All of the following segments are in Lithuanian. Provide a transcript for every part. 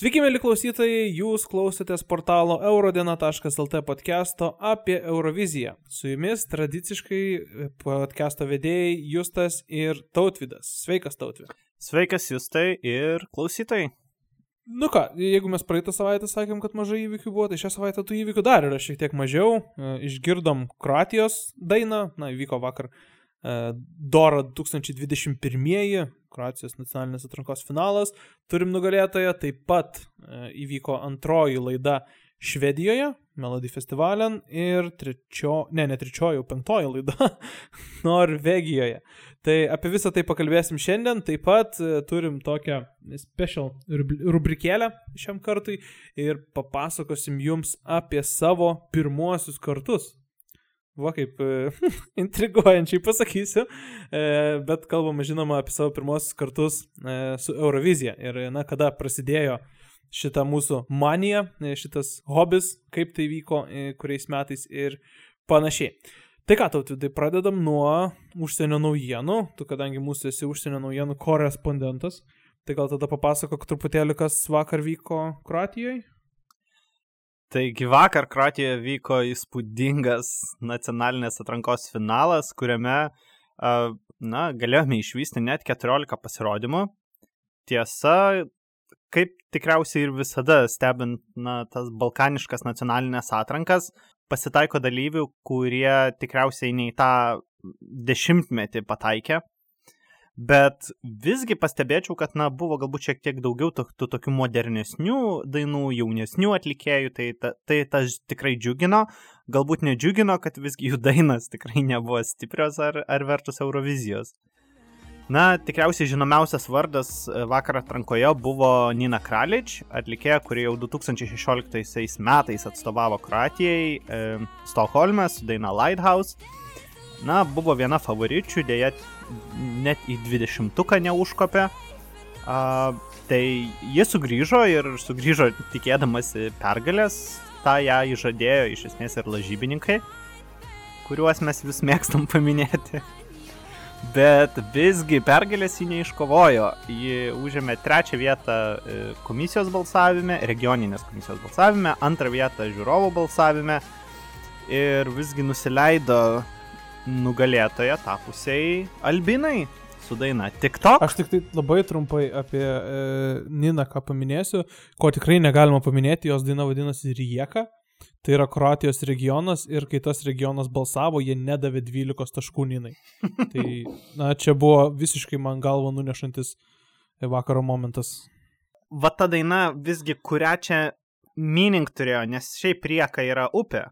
Sveiki, mėly klausytojai, jūs klausotės portalo eurodiena.lt podcast'o apie Euroviziją. Su jumis tradiciškai podcast'o vedėjai Justas ir Tautvidas. Sveikas, Tautvidas. Sveikas, Justai ir klausytojai. Nu ką, jeigu mes praeitą savaitę sakėm, kad mažai įvykių buvo, tai šią savaitę tų įvykių dar yra šiek tiek mažiau. E, išgirdom Kroatijos dainą, na, įvyko vakar e, Dora 2021, Kroatijos nacionalinės atrankos finalas. Turim nugalėtoją, taip pat e, įvyko antroji laida Švedijoje, Melody Festivalen ir trečio, ne, ne trečioji, jau penktoji laida Norvegijoje. Tai apie visą tai pakalbėsim šiandien, taip pat e, turim tokią special rubrikėlę šiam kartui ir papasakosim jums apie savo pirmuosius kartus. Va kaip e, intriguojančiai pasakysiu, e, bet kalbame žinoma apie savo pirmosius kartus su Eurovizija ir na, kada prasidėjo šitą mūsų maniją, e, šitas hobis, kaip tai vyko, e, kuriais metais ir panašiai. Tai ką, tau, tai pradedam nuo užsienio naujienų, tu kadangi mūsų esi užsienio naujienų korespondentas, tai gal tada papasakok truputėlį, kas vakar vyko Kroatijoje? Taigi vakar Kroatijoje vyko įspūdingas nacionalinės atrankos finalas, kuriame, na, galėjome išvysti net 14 pasirodymų. Tiesa, kaip tikriausiai ir visada stebint na, tas balkaniškas nacionalinės atrankas, pasitaiko dalyvių, kurie tikriausiai ne į tą dešimtmetį pataikė. Bet visgi pastebėčiau, kad na, buvo galbūt šiek tiek daugiau tų, tų tokių modernesnių dainų, jaunesnių atlikėjų, tai ta, tai tas tikrai džiugino. Galbūt nedžiugino, kad visgi jų dainas tikrai nebuvo stiprios ar, ar vertus Eurovizijos. Na, tikriausiai žinomiausias vardas e, vakar atrankoje buvo Nina Kralič, atlikėja, kuri jau 2016 metais atstovavo Kroatijai, e, Stokholme su daina Lighthouse. Na, buvo viena favoričių, dėja net į 20-uką neužkopė. A, tai jie sugrįžo ir sugrįžo tikėdamasi pergalės, tą ją įžadėjo iš esmės ir lažybininkai, kuriuos mes vis mėgstam paminėti. Bet visgi pergalės ji neiškovojo. Ji užėmė trečią vietą e, komisijos balsavime, regioninės komisijos balsavime, antrą vietą žiūrovų balsavime ir visgi nusileido nugalėtoje tapusiai Albinai su daina TikTok. Aš tik tai labai trumpai apie e, Niną ką paminėsiu, ko tikrai negalima paminėti, jos daina vadinasi Rieka. Tai yra Kroatijos regionas ir kai tas regionas balsavo, jie nedavė 12 taškų Ninai. Tai, na, čia buvo visiškai man galva nunešantis vakaro momentas. Va ta daina visgi kurią čia meaning turėjo, nes šiaip rieka yra upė.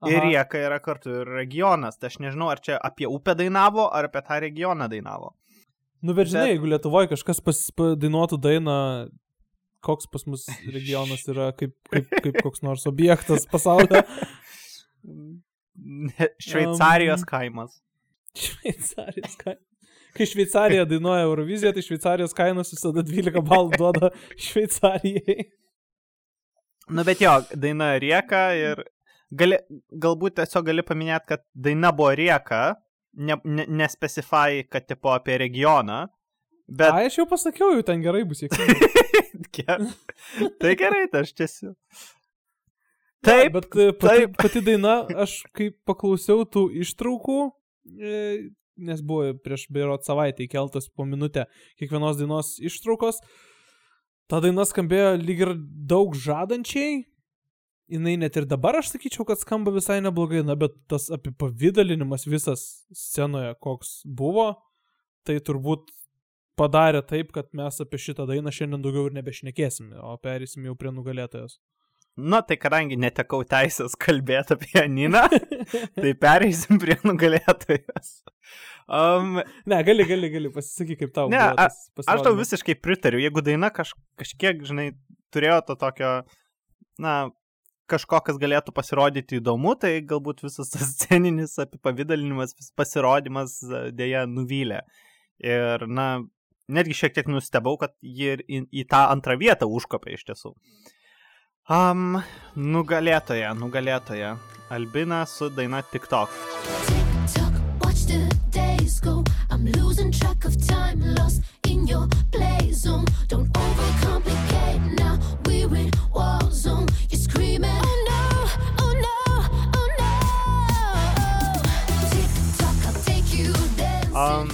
Aha. Ir rieka yra kartu ir regionas. Tai aš nežinau, ar čia apie upę dainavo, ar apie tą regioną dainavo. Nu, bet žinai, Bet... jeigu Lietuvoje kažkas dainuotų dainą koks pas mus regionas yra kaip, kaip, kaip koks nors objektas pasaulyje. Šveicarijos kaimas. Šveicarijos kaimas. Kai Šveicarija dainuoja Euroviziją, tai Šveicarijos kainos visada 12 balų duoda Šveicarijai. Nu bet jo, daina rieka ir gali, galbūt tiesiog gali paminėti, kad daina buvo rieka, nespecifai, ne, ne kad tipo apie regioną. Bet... A, aš jau pasakiau, jau ten gerai bus. tai gerai, tai aš tiesiog. Taip, bet e, pati, taip. pati daina, aš kai paklausiau tų ištraukų, e, nes buvo prieš beirot savaitę įkeltas po minutę kiekvienos dainos ištraukos, ta daina skambėjo lyg ir daug žadančiai, jinai net ir dabar aš sakyčiau, kad skamba visai neblogai, na bet tas apipavydalinimas visas scenoje, koks buvo, tai turbūt padarė taip, kad mes apie šitą dainą šiandien daugiau ir nebešnekėsim, o perėsim jau prie nugalėtojos. Na, tai kadangi netekau teisės kalbėti apie Niną, tai pereisim prie nugalėtojos. Um, ne, gali, gali, gali, pasisakyk, kaip tau. Ne, a, aš tau visiškai pritariu. Jeigu daina kaž, kažkiek, žinai, turėjo to tokio, na, kažko, kas galėtų pasirodyti įdomu, tai galbūt visas tas sceninis apipavydalinimas, pasirodymas dėja nuvylė. Ir, na, netgi šiek tiek nustebau, kad ji į, į tą antrą vietą užkopė iš tiesų. Um, nugalėtoja, nugalėtoja. Albina su daina TikTok. TikTok go. I'm losing track of time, lost in your play zone. Don't Um,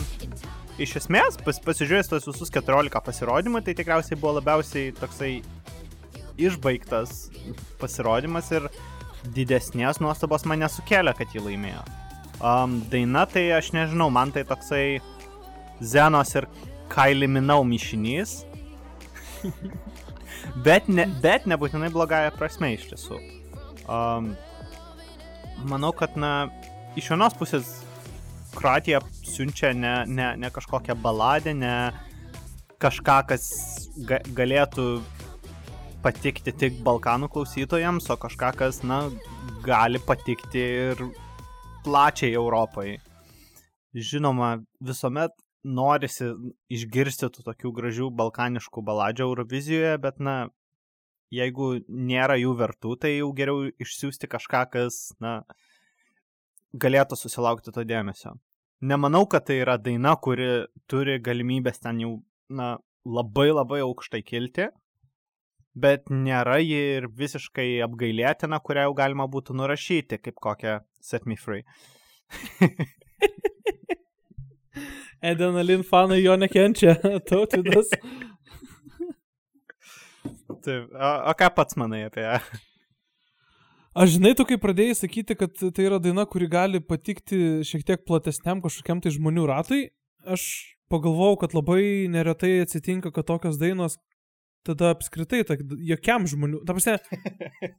iš esmės, pas, pasižiūrėjus tos visus 14 pasirodymų, tai tikriausiai buvo labiausiai toksai išbaigtas pasirodymas ir didesnės nuostabos man nesukėlė, kad jį laimėjo. Um, daina tai aš nežinau, man tai toksai Zenos ir Kaili Minau mišinys. bet, ne, bet nebūtinai blogąją prasme iš tiesų. Um, manau, kad, na, iš vienos pusės Kroatija siunčia ne, ne, ne kažkokią baladę, ne kažką, kas ga, galėtų patikti tik Balkanų klausytojams, o kažką, kas, na, gali patikti ir plačiai Europai. Žinoma, visuomet norisi išgirsti tų tokių gražių balkaniškų baladžių Eurovizijoje, bet, na, jeigu nėra jų vertų, tai jau geriau išsiųsti kažką, kas, na, galėtų susilaukti to dėmesio. Nemanau, kad tai yra daina, kuri turi galimybės ten jau, na, labai labai aukštai kilti, bet nėra ji ir visiškai apgailėtina, kurią jau galima būtų nurašyti kaip kokią Set Me Free. Edenalin fanai jo nekenčia, tautidas. Taip, o, o ką pats manai apie ją? Aš žinai, tu kai pradėjai sakyti, kad tai yra daina, kuri gali patikti šiek tiek platesniam kažkokiam tai žmonių ratui, aš pagalvojau, kad labai neretai atsitinka, kad tokios dainos tada apskritai, ta, jokiam žmonių. Ta prasme,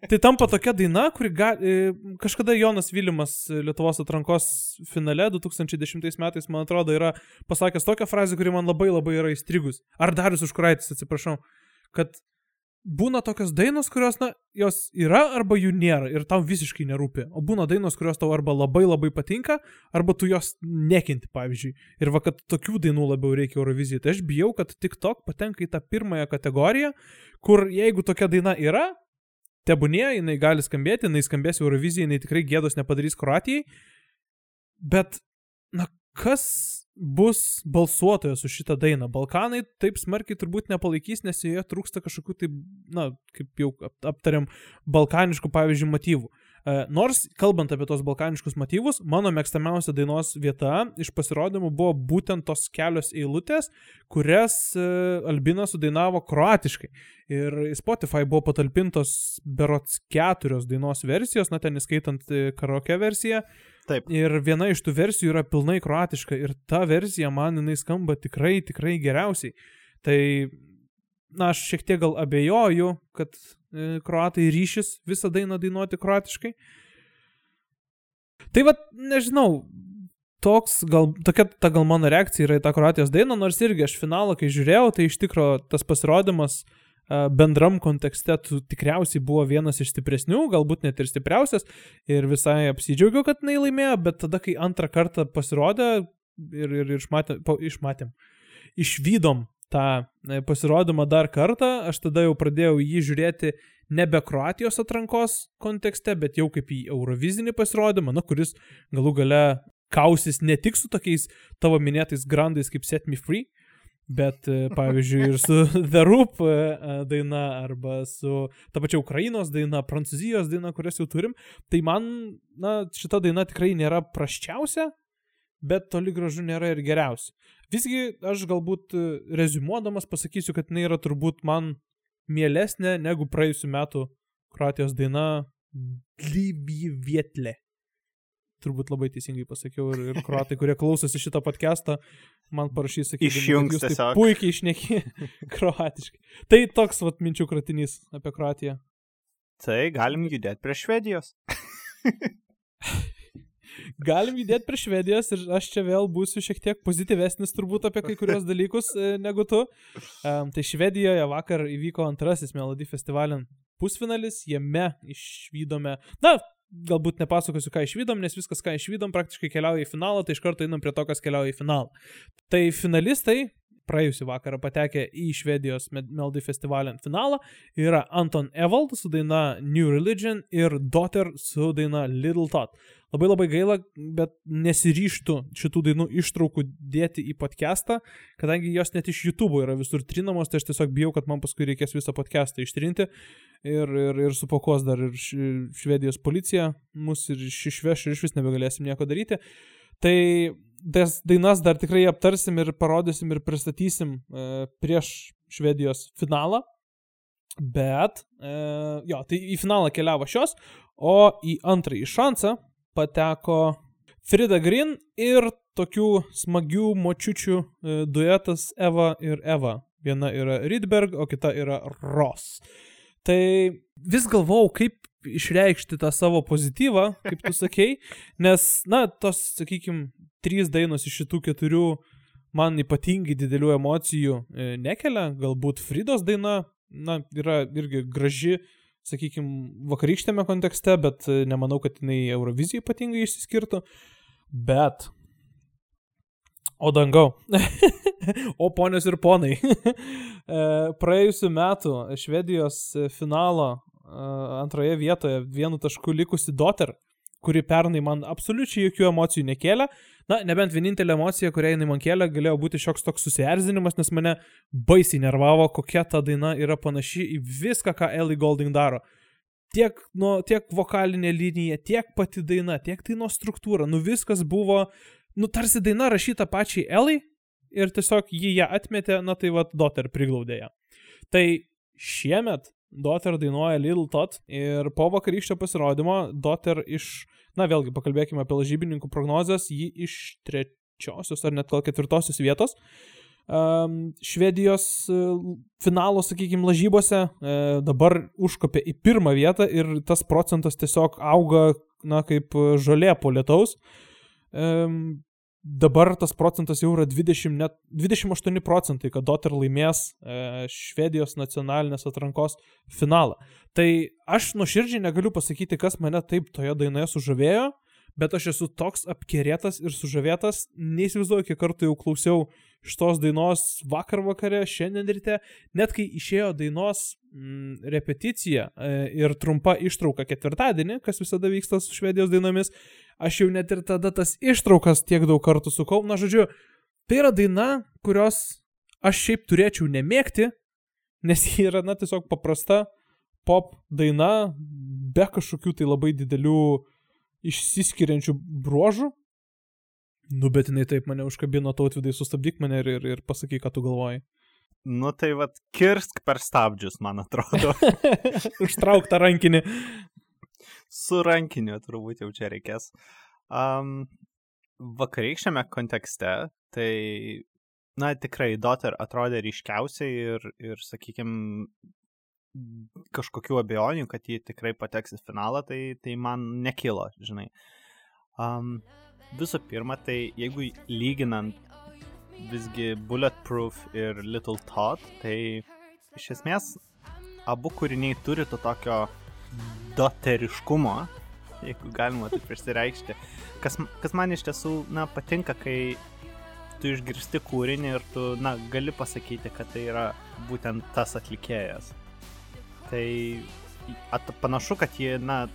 tai tampa tokia daina, kuri ga, e, kažkada Jonas Vilimas Lietuvos atrankos finale 2010 metais, man atrodo, yra pasakęs tokią frazę, kuri man labai labai yra įstrigus. Ar Darius Užkuraitis, atsiprašau, kad būna tokios dainos, kurios, na, jos yra arba jų nėra ir tau visiškai nerūpi. O būna dainos, kurios tau arba labai labai patinka, arba tu jos nekinti, pavyzdžiui. Ir va, kad tokių dainų labiau reikia Eurovizijai. Tai aš bijau, kad TikTok patenka į tą pirmąją kategoriją, kur jeigu tokia daina yra, tebūnė, jinai gali skambėti, jinai skambės Eurovizijai, jinai tikrai gėdos nepadarys Kroatijai. Bet, na, kas bus balsuotojas už šitą dainą. Balkanai taip smarkiai turbūt nepalaikys, nes joje trūksta kažkokių tai, na, kaip jau aptariam, balkaniškų, pavyzdžiui, motyvų. E, nors, kalbant apie tos balkaniškus motyvus, mano mėgstamiausia dainos vieta iš pasirodymų buvo būtent tos kelios eilutės, kurias e, Albina sudainavo kroatiškai. Ir Spotify buvo patalpintos berots keturios dainos versijos, na ten įskaitant e, karaoke versiją. Taip. Ir viena iš tų versijų yra pilnai kroatiška ir ta versija man jinai skamba tikrai, tikrai geriausiai. Tai, na, aš šiek tiek gal abejoju, kad e, kroatai ryšys visą dainą dainuoti kroatiškai. Tai vad, nežinau, toks, gal, tokia ta gal mano reakcija yra į tą kroatijos dainą, nors irgi aš finalą, kai žiūrėjau, tai iš tikrųjų tas pasirodymas uh, bendram kontekste tu tikriausiai buvo vienas iš stipresnių, galbūt net ir stipriausias. Ir visai apsidžiaugiau, kad jinai laimėjo, bet tada, kai antrą kartą pasirodė ir, ir, ir išmatėm, išmatėm, išvydom tą e, pasirodymą dar kartą, aš tada jau pradėjau jį žiūrėti nebe Kroatijos atrankos kontekste, bet jau kaip į Eurovizinį pasirodymą, nu, kuris galų gale kausis ne tik su tokiais tavo minėtais grandais kaip Set Me Free, Bet, e, pavyzdžiui, ir su The Roop e, e, daina arba su ta pačia Ukrainos daina, Prancūzijos daina, kurias jau turim, tai man, na, šita daina tikrai nėra praščiausia, bet toli gražu nėra ir geriausia. Visgi aš galbūt rezumuodamas pasakysiu, kad jinai yra turbūt man mielesnė negu praėjusiu metu Kroatijos daina Lybi Vietlė turbūt labai teisingai pasakiau ir, ir kruatai, kurie klausosi šitą podcastą, man parašys, sakykime, išjungs tiesiog. Puikiai išneki kroatiškai. Tai toks vat minčių kratinys apie Kroatiją. Tai galim judėti prie Švedijos. galim judėti prie Švedijos ir aš čia vėl būsiu šiek tiek pozityvesnis turbūt apie kai kurios dalykus e, negu tu. Um, tai Švedijoje vakar įvyko antrasis Melody festivalin pusfinalis, jame išvykome, na, galbūt nepasakosiu, ką išvydom, nes viskas, ką išvydom, praktiškai keliauja į finalą, tai iš karto einam prie to, kas keliauja į finalą. Tai finalistai praėjusią vakarą patekę į Švedijos Melody festivalio finalą yra Anton Evald su daina New Religion ir Daughter su daina Little Tot. Labai labai gaila, bet nesiryštų šitų dainų ištraukų dėti į podcastą, kadangi jos net iš YouTube yra visur trinamos, tai aš tiesiog bijau, kad man paskui reikės visą podcastą ištrinti ir, ir, ir supakos dar ir švedijos policija mus ir išveš ir iš vis nebegalėsim nieko daryti. Tai tas dainas dar tikrai aptarsim ir parodysim ir pristatysim e, prieš Švedijos finalą. Bet, e, jo, tai į finalą keliavo šios, o į antrąjį šansą pateko Frida Green ir tokių smagių močiučių e, duetas Eva ir Eva. Viena yra Rydberg, o kita yra Ross. Tai vis galvau, kaip išreikšti tą savo pozityvą, kaip tu sakei, nes, na, tos, sakykime, trys dainos iš šitų keturių man ypatingai didelių emocijų e, nekelia, galbūt Fridos daina, na, yra irgi graži, sakykime, vakarykštėme kontekste, bet e, nemanau, kad jinai Eurovizijai ypatingai išsiskirtų, bet O dangau. o ponios ir ponai. E, praėjusiu metu Švedijos finalo antroje vietoje vienu tašku likusi Doter, kuri pernai man absoliučiai jokių emocijų nekėlė. Na, nebent vienintelė emocija, kurią jinai man kėlė, galėjo būti šioks toks susierzinimas, nes mane baisiai nervavo, kokia ta daina yra panaši į viską, ką Ellie Golding daro. Tiek, nu, tiek vokalinė linija, tiek pati daina, tiek daino struktūra, nu viskas buvo, nu tarsi daina rašyta pačiai Ellie ir tiesiog jį ją atmetė, na tai vad Dotter priglaudė ją. Tai šiemet Dotter dainuoja Little Tot ir po vakarykščio pasirodymo Dotter iš, na vėlgi pakalbėkime apie lažybininkų prognozes, jį iš trečiosios ar net gal ketvirtosios vietos. Um, Švedijos uh, finalo, sakykime, lažybose uh, dabar užkopė į pirmą vietą ir tas procentas tiesiog auga, na, kaip žolė po lietaus. Um, dabar tas procentas jau yra 20, net 28 procentai, kad Dotter laimės e, Švedijos nacionalinės atrankos finalą. Tai aš nuoširdžiai negaliu pasakyti, kas mane taip toje dainoje sužavėjo, bet aš esu toks apkerėtas ir sužavėtas, neįsivaizduoju, kiek kartų jau klausiau šitos dainos vakar vakare, šiandien ryte, net kai išėjo dainos mm, repeticija e, ir trumpa ištrauka ketvirtadienį, kas visada vyksta su švedijos dainomis, aš jau net ir tada tas ištraukas tiek daug kartų sukau. Na, žodžiu, tai yra daina, kurios aš šiaip turėčiau nemėgti, nes ji yra, na, tiesiog paprasta pop daina, be kažkokių tai labai didelių išsiskiriančių bruožų. Nu, bet jinai taip mane užkabino, tautvidai, sustabdyk mane ir, ir, ir pasakyk, ką tu galvoji. Nu tai vad, kirsk per stabdžius, man atrodo. Užtrauk tą rankinį su rankiniu turbūt jau čia reikės. Um, vakarykščiame kontekste, tai, na, tikrai Dotter atrodė ryškiausiai ir, ir sakykime, kažkokių abejonių, kad ji tikrai pateks į finalą, tai, tai man nekilo, žinai. Um, visų pirma, tai jeigu lyginant visgi Bulletproof ir Little Tot, tai iš esmės abu kūriniai turi to tokio doteriškumo, jeigu galima taip išsireikšti, kas, kas man iš tiesų, na, patinka, kai tu išgirsti kūrinį ir tu, na, gali pasakyti, kad tai yra būtent tas atlikėjas. Tai at, panašu, kad jie, na,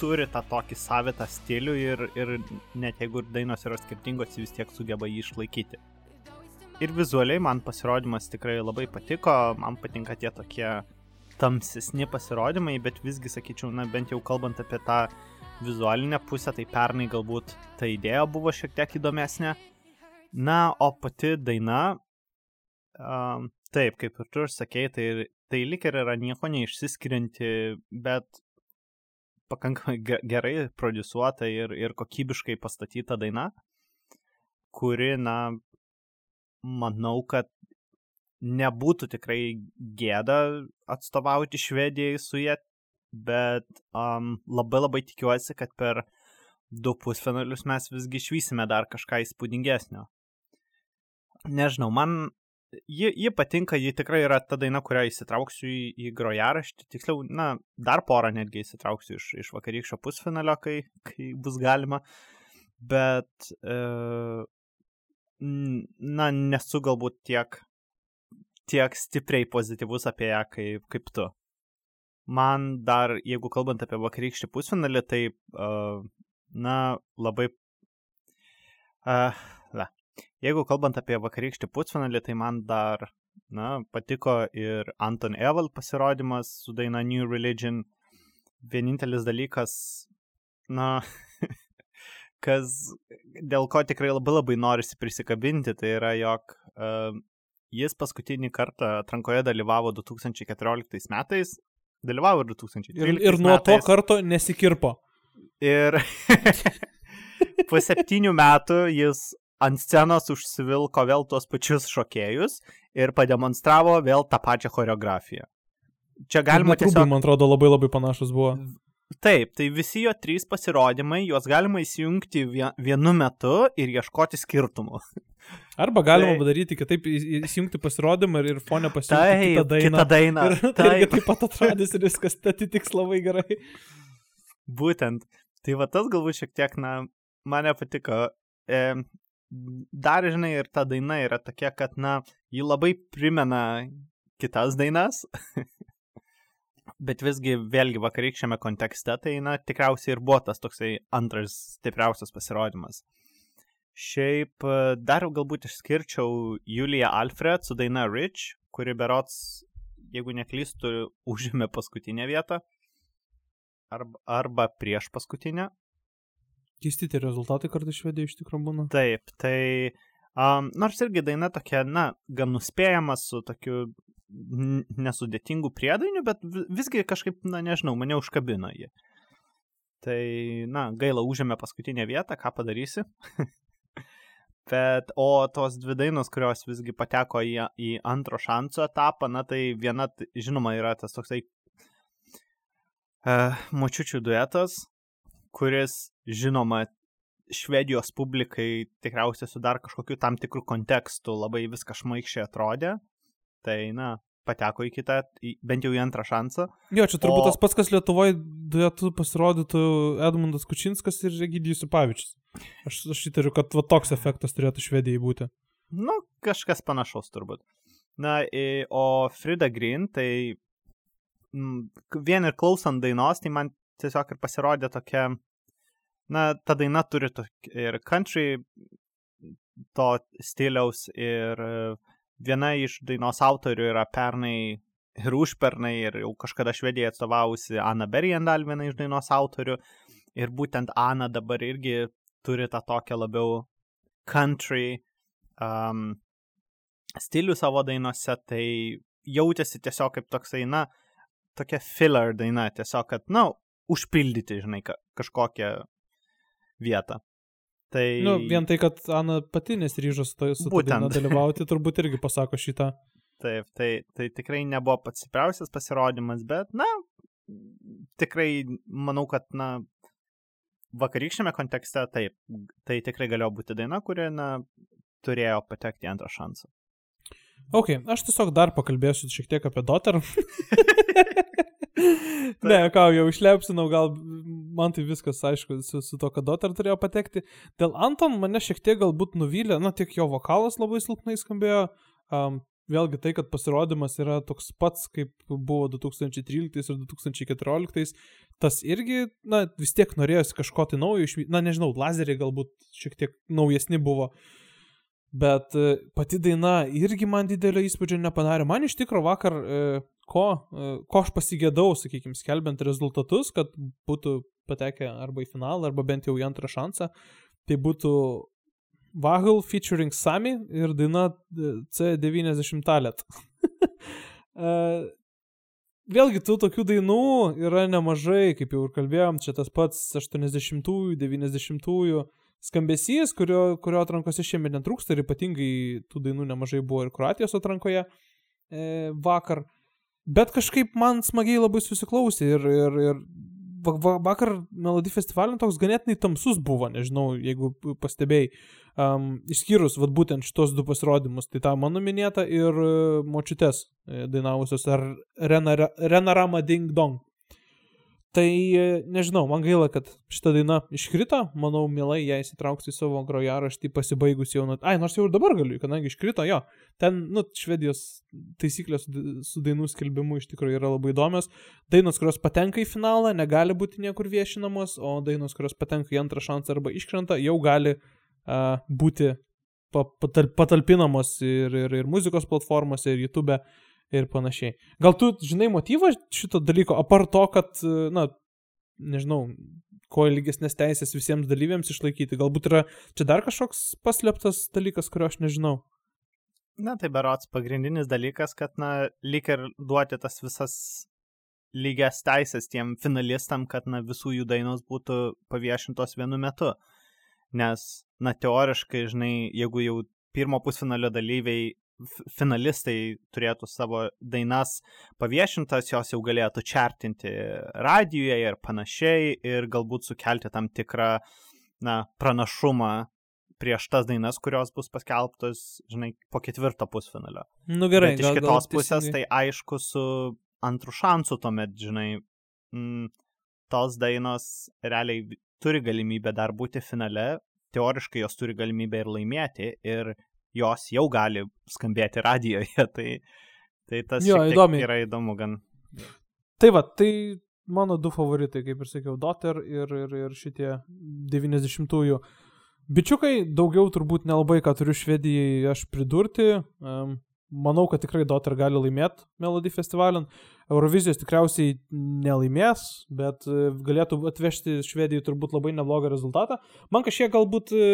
turi tą tokį savitą stilių ir, ir net jeigu dainos yra skirtingos, vis tiek sugeba jį išlaikyti. Ir vizualiai man pasirodymas tikrai labai patiko, man patinka tie tokie tamsesni pasirodymai, bet visgi sakyčiau, na bent jau kalbant apie tą vizualinę pusę, tai pernai galbūt ta idėja buvo šiek tiek įdomesnė. Na, o pati daina, um, taip, kaip ir tu ir sakei, tai, tai lik ir yra nieko neišsiskirianti, bet pakankamai gerai produsuota ir, ir kokybiškai pastatyta daina, kuri, na, manau, kad nebūtų tikrai gėda atstovauti Švedijai su jie, bet um, labai labai tikiuosi, kad per du pusfinalius mes visgi išvysime dar kažką įspūdingesnio. Nežinau, man ji, ji patinka, ji tikrai yra ta daina, kurią įsitrauksiu į, į grojaraštį, tiksliau, na, dar porą netgi įsitrauksiu iš, iš vakarykščio pusfinalio, kai, kai bus galima, bet, e, na, nesu galbūt tiek tiek stipriai pozityvus apie ją kaip, kaip tu. Man dar, jeigu kalbant apie vakarykštį pusfinalį, tai, uh, na, labai... Uh. Jeigu kalbant apie vakarykštį pusfinalį, tai man dar, na, patiko ir Anton Eval pasirodymas su daina New Religion. Vienintelis dalykas, na, kas, dėl ko tikrai labai labai norisi prisikabinti, tai yra, jog uh, jis paskutinį kartą atrankoje dalyvavo 2014 metais, dalyvavo ir 2013 ir, ir nuo metais. to karto nesikirpo. Ir po septynių metų jis ant scenos užsivilko vėl tuos pačius šokėjus ir pademonstravo vėl tą pačią choreografiją. Čia galima tiesiog... tiesiog... man atrodo, labai labai panašus buvo. Taip, tai visi jo trys pasirodymai, juos galima įsijungti vienu metu ir ieškoti skirtumų. Arba galima tai... padaryti kitaip, įsijungti pasirodymą ir, ir fone pasirinkti kitą dainą. Kitą dainą. Ir taip. taip pat atrodys ir viskas atitiks labai gerai. Būtent. Tai va tas galbūt šiek tiek, na, mane patiko. E, dar, žinai, ir ta daina yra tokia, kad, na, ji labai primena kitas dainas. Bet visgi, vėlgi, vakarykščiame kontekste, tai, na, tikriausiai ir buvo tas toksai antras stipriausias pasirodymas. Šiaip dar galbūt išskirčiau Juliją Alfred su daina Rich, kuri berots, jeigu neklystu, užėmė paskutinę vietą. Arba, arba prieš paskutinę. Keisti tie rezultatai kartais švedė iš tikrųjų būna. Taip, tai um, nors irgi daina tokia, na, gan nuspėjama su tokiu nesudėtingų priedainių, bet visgi kažkaip, na nežinau, mane užkabino jį. Tai, na, gaila užėmė paskutinę vietą, ką padarysi. bet, o tos dvi dainos, kurios visgi pateko į, į antro šanso etapą, na tai viena, žinoma, yra tas toksai uh, močiučių duetas, kuris, žinoma, Švedijos publikai tikriausiai su dar kažkokiu tam tikrų kontekstų labai viskas šmaikščiai atrodė. Tai, na, pateko į kitą, bent jau į antrą šansą. Jo, čia turbūt o... tas pats, kas Lietuvoje duetu pasirodytų Edmundas Kučinskas ir Egidijus Pavičius. Aš, aš įtariu, kad va, toks efektas turėtų Švedijai būti. Nu, kažkas panašaus turbūt. Na, o Frida Green, tai vien ir klausant dainos, tai man tiesiog ir pasirodė tokia, na, ta daina turi ir country to stiliaus ir viena iš dainos autorių yra pernai ir užpernai ir jau kažkada Švedijai atstovavusi Ana Berjendal, viena iš dainos autorių. Ir būtent Ana dabar irgi turi tą tokią labiau country um, stilių savo dainose, tai jautėsi tiesiog kaip toksai, na, tokia filler daina, tiesiog, kad, na, užpildyti, žinai, kažkokią vietą. Tai... Nu, vien tai, kad Ana pati nesiryžo su, to, su to dalyvauti, turbūt irgi pasako šitą. Taip, tai, tai tikrai nebuvo pats stipriausias pasirodymas, bet, na, tikrai manau, kad, na, vakarykščiame kontekste taip, tai tikrai galėjo būti daina, kuri, na, turėjo patekti antrą šansą. Ok, aš tiesiog dar pakalbėsiu šiek tiek apie Dotar. ne, ką jau išlepsinau, gal man tai viskas aišku su, su to, kad Dotar turėjo patekti. Dėl Anton mane šiek tiek galbūt nuvylė, na tiek jo vokalas labai silpnai skambėjo. Um, vėlgi tai, kad pasirodymas yra toks pats, kaip buvo 2013 ir 2014, tas irgi, na, vis tiek norėjosi kažko tai naujo, na, nežinau, lazeriai galbūt šiek tiek naujesni buvo, bet e, pati daina irgi man didelio įspūdžio nepadarė. Man iš tikrųjų vakar e, ko, e, ko aš pasigėdau, sakykime, skelbiant rezultatus, kad būtų patekę arba į finalą, arba bent jau į antrą šansą, tai būtų Vahil featuring Sami ir daina e, C90 Talet. E, vėlgi, tų tokių dainų yra nemažai, kaip jau ir kalbėjom, čia tas pats 80-ųjų, 90-ųjų skambesys, kurio, kurio atrankose šiemet netrūksta ir ypatingai tų dainų nemažai buvo ir Kroatijos atrankoje e, vakar. Bet kažkaip man smagiai labai susiklausė ir, ir, ir vakar Melody festivalio toks ganėtinai tamsus buvo, nežinau, jeigu pastebėjai, um, išskyrus vat, būtent šitos du pasirodymus, tai tą mano minėtą ir uh, močiutės e, dainavusios ar Renarama Ding Dong. Tai e, nežinau, man gaila, kad šita daina iškrito, manau, mielai ją įsitrauksiu į savo grojaraštį pasibaigus jau, ai, nors jau ir dabar galiu, kadangi iškrito jo, ten, nu, švedijos taisyklės su dainų skelbimu iš tikrųjų yra labai įdomios. Dainos, kurios patenka į finalą, negali būti niekur viešinamos, o dainos, kurios patenka į antrą šansą arba iškrenta, jau gali uh, būti patalpinamos ir, ir, ir muzikos platformose, ir YouTube. E ir panašiai. Gal tu žinai motyvą šito dalyko, apart to, kad, na, nežinau, kuo ilgesnės teisės visiems dalyviams išlaikyti. Galbūt yra čia dar kažkoks paslėptas dalykas, kurio aš nežinau. Na, tai berots pagrindinis dalykas, kad, na, lyg ir duoti tas visas lygias teisės tiem finalistam, kad, na, visų jų dainos būtų paviešintos vienu metu. Nes, na, teoriškai, žinai, jeigu jau pirmo pusfinalio dalyviai finalistai turėtų savo dainas paviešintas, jos jau galėtų čertinti radijoje ir panašiai ir galbūt sukelti tam tikrą na, pranašumą prieš tas dainas, kurios bus paskelbtos, žinai, po ketvirto pusfinalio. Nu gerai, Bet iš gal, kitos gal, pusės teisingai. tai aišku su antru šansu tuomet, žinai, mm, tos dainos realiai turi galimybę dar būti finale, teoriškai jos turi galimybę ir laimėti ir jos jau gali skambėti radijoje, tai, tai tas Jo, įdomiai. yra įdomu gan. Tai va, tai mano du favoritai, kaip ir sakiau, Dotter ir, ir, ir šitie 90-ųjų. Bičiukai, daugiau turbūt nelabai ką turiu Švedijai aš pridurti. Um, manau, kad tikrai Dotter gali laimėti Melody festivalin. Eurovizijos tikriausiai nelaimės, bet e, galėtų atvežti Švedijai turbūt labai neblogą rezultatą. Man kažkiek galbūt e,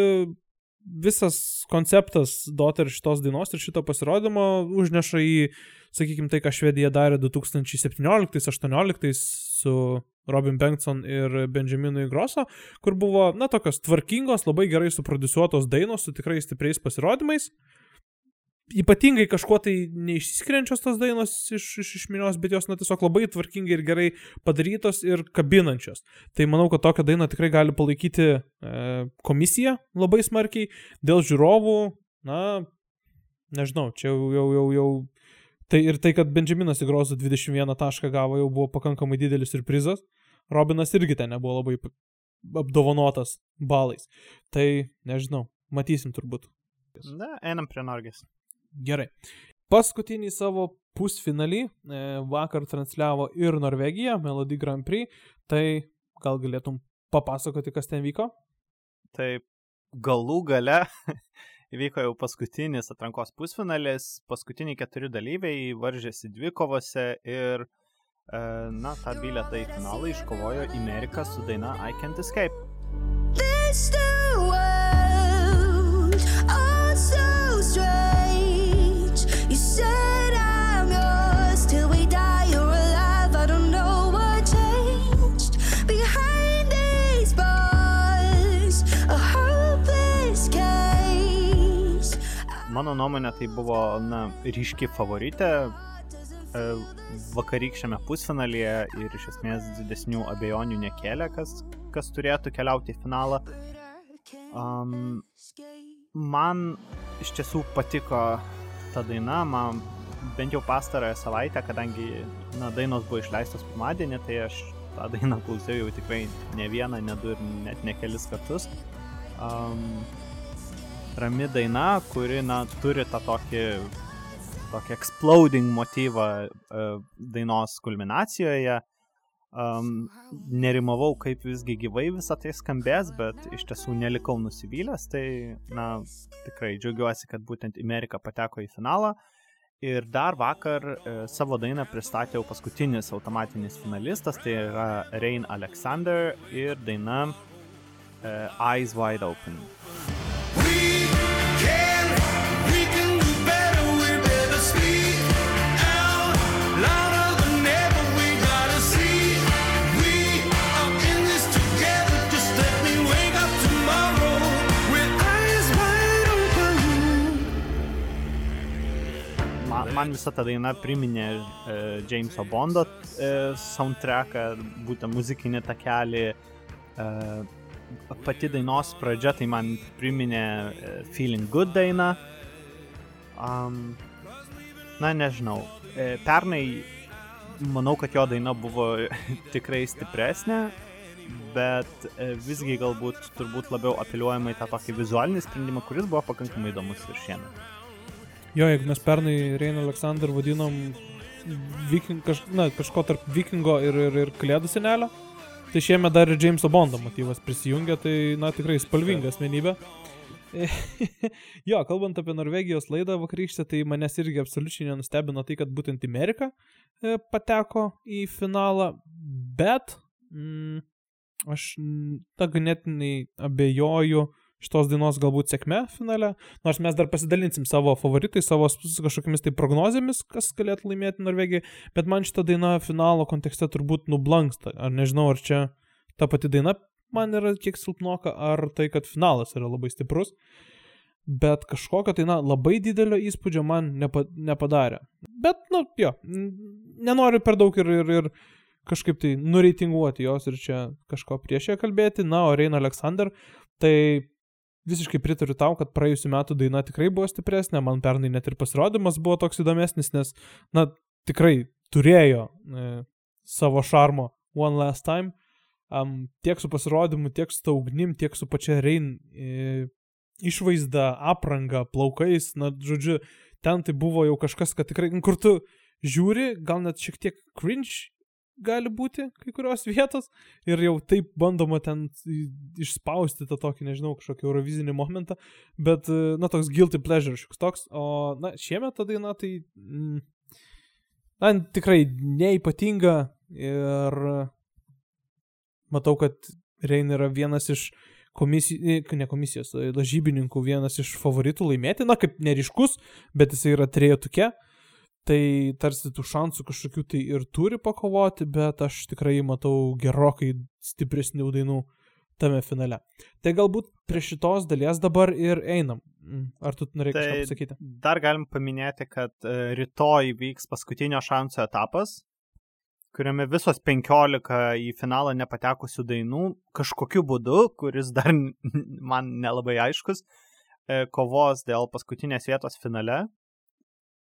visas konceptas Dotter šitos dainos ir šito pasirodymo užneša į sakykime, tai, ką Švedija darė 2017-2018 su Robin Bengtson ir Benjaminu Igroso, kur buvo, na, tokios tvarkingos, labai gerai suprodusuotos dainos su tikrai stipriais pasirodymais. Ypatingai kažkuo tai neišsiskiriančios tos dainos iš, iš, iš minios, bet jos, na, tiesiog labai tvarkingai ir gerai padarytos ir kabinančios. Tai manau, kad tokią dainą tikrai gali palaikyti e, komisija labai smarkiai. Dėl žiūrovų, na, nežinau, čia jau, jau, jau, jau Tai ir tai, kad Benjaminas Igrozo 21 tašką gavo, jau buvo pakankamai didelis surprizas. Robinas irgi ten nebuvo labai apdovanotas balais. Tai nežinau, matysim turbūt. Na, einam prie Norgės. Gerai. Paskutinį savo pusfinalį e, vakar transliavo ir Norvegija, Melody Grand Prix. Tai gal galėtum papasakoti, kas ten vyko? Tai galų gale įvyko jau paskutinis atrankos pusfinalis, paskutiniai keturi dalyviai varžėsi dvi kovose ir, e, na, tą bilietą į finalą iškovojo Amerika su daina I Can't Escape. This the Mano nuomonė tai buvo, na, ryški favoritė e, vakarykščiame pusfinalyje ir iš esmės didesnių abejonių nekėlė, kas, kas turėtų keliauti į finalą. Um, man iš tiesų patiko ta daina, man bent jau pastarąją savaitę, kadangi na, dainos buvo išleistos pirmadienį, tai aš tą dainą klausiau jau tikrai ne vieną, ne du ir net ne kelis kartus. Um, rami daina, kuri na, turi tą tokį, tokį exploding motyvą uh, dainos kulminacijoje. Um, nerimavau, kaip visgi gyvai visą tai skambės, bet iš tiesų nelikau nusivylęs, tai na, tikrai džiaugiuosi, kad būtent Amerika pateko į finalą. Ir dar vakar e, savo dainą pristatė jau paskutinis automatinis finalistas, tai yra Rain Alexander ir daina e, Eyes Wide Open. Man, man visa ta daina priminė e, Jameso Bondo e, soundtracką, būtent muzikinį takelį. E, pati dainos pradžia tai man priminė e, Feeling Good dainą. Um, na, nežinau. E, pernai manau, kad jo daina buvo tikrai stipresnė, bet e, visgi galbūt turbūt labiau apeliuojama į tą tokį vizualinį sprendimą, kuris buvo pakankamai įdomus ir šiemet. Jo, jeigu mes pernai Reino Aleksandr vadinom viking, kaž, na, kažko tarp vikingo ir, ir, ir kalėdų senelio, tai šiemet dar ir Jameso Bondo motyvas prisijungia, tai, na, tikrai spalvinga asmenybė. jo, kalbant apie Norvegijos laidą vakarykštę, tai manęs irgi absoliučiai nenustebino tai, kad būtent Amerika e, pateko į finalą, bet mm, aš ta ganėtinai abejoju šitos dainos galbūt sėkme finale, nors mes dar pasidalinsim savo favoritais, savo kažkokiamis tai prognozėmis, kas galėtų laimėti Norvegijai, bet man šita daina finalo kontekste turbūt nublanksta, ar nežinau, ar čia ta pati daina man yra kiek silpnoka, ar tai, kad finalas yra labai stiprus, bet kažkokio tai, na, labai didelio įspūdžio man nepa, nepadarė. Bet, nu, jo, nenoriu per daug ir, ir, ir kažkaip tai nureitinguoti jos ir čia kažko prieš ją kalbėti. Na, o Reina Aleksandr, tai visiškai pritariu tau, kad praėjusiu metu daina tikrai buvo stipresnė, man pernai net ir pasirodymas buvo toks įdomesnis, nes, na, tikrai turėjo e, savo šarmo One Last Time. Um, tiek su pasirodymu, tiek su taugnim, tiek su pačia Rein e, išvaizda, apranga, plaukais, na, žodžiu, ten tai buvo jau kažkas, kad tikrai, kur tu žiūri, gal net šiek tiek cringe gali būti kai kurios vietos. Ir jau taip bandoma ten išspausti tą tokį, nežinau, kažkokį eurovizinį momentą, bet, e, na, toks guilty pleasure šioks toks, o, na, šiemet ta daina tai, mm, na, tikrai neipatinga. Ir matau, kad Rein yra vienas iš komisijos, ne komisijos, e, lažybininkų vienas iš favoritų laimėti, na, kaip neriškus, bet jisai yra trejetuke, tai tarsi tų šansų kažkokių tai ir turi pakovoti, bet aš tikrai matau gerokai stipresnių dainų tame finale. Tai galbūt prie šitos dalies dabar ir einam. Mm, Ar tu norėjai kažką Tai pasakyti? dar galim paminėti, kad e, rytoj vyks paskutinio šanso etapas, kuriame visos 15 į finalą nepatekusių dainų kažkokiu būdu, kuris dar man nelabai aiškus, e, kovos dėl paskutinės vietos finale.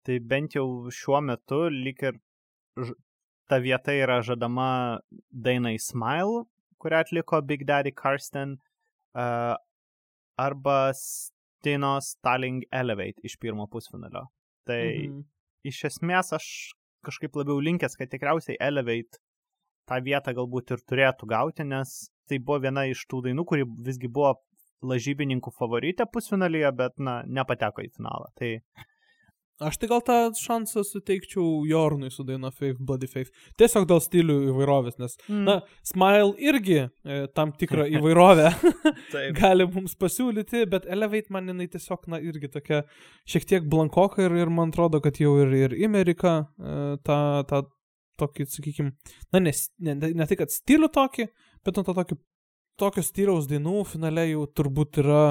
Tai bent jau šiuo metu lyg ir ta vieta yra žadama dainai Smile, kurią atliko Big Daddy Karsten, uh, arba Stino Staling Elevate iš pirmo pusfinalio. Tai mhm. Iš esmės aš kažkaip labiau linkęs, kad tikriausiai Elevate tą vietą galbūt ir turėtų gauti, nes tai buvo viena iš tų dainų, kuri visgi buvo lažybininkų favoritė pusfinalyje, bet, na, nepateko į finalą. Tai Aš tai gal tą šansą suteikčiau Jornui su daina Faith, Bloody Faith. Tiesiog dėl stilių įvairovės, nes, Mm. na, Smile irgi e, tam tikrą įvairovę taip. gali mums pasiūlyti, bet Elevate man jinai tiesiog, na, irgi tokia šiek tiek blankoka ir, ir man atrodo, kad jau ir, ir Amerika e, tą, tą tokį, sakykime, na, ne, ne, ne tai, kad stilių tokį, bet nu, tą tokį, tokio stiliaus dainų finale jau turbūt yra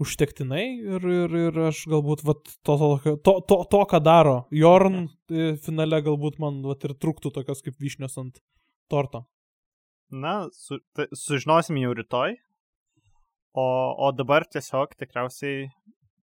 užtektinai ir, ir, ir aš galbūt vat, to, to, to, to, to, ką daro Jorn e, finale galbūt man vat, ir truktų tokios kaip vyšnios ant torto. Na, su, tai, sužinosim jau rytoj. O, o dabar tiesiog tikriausiai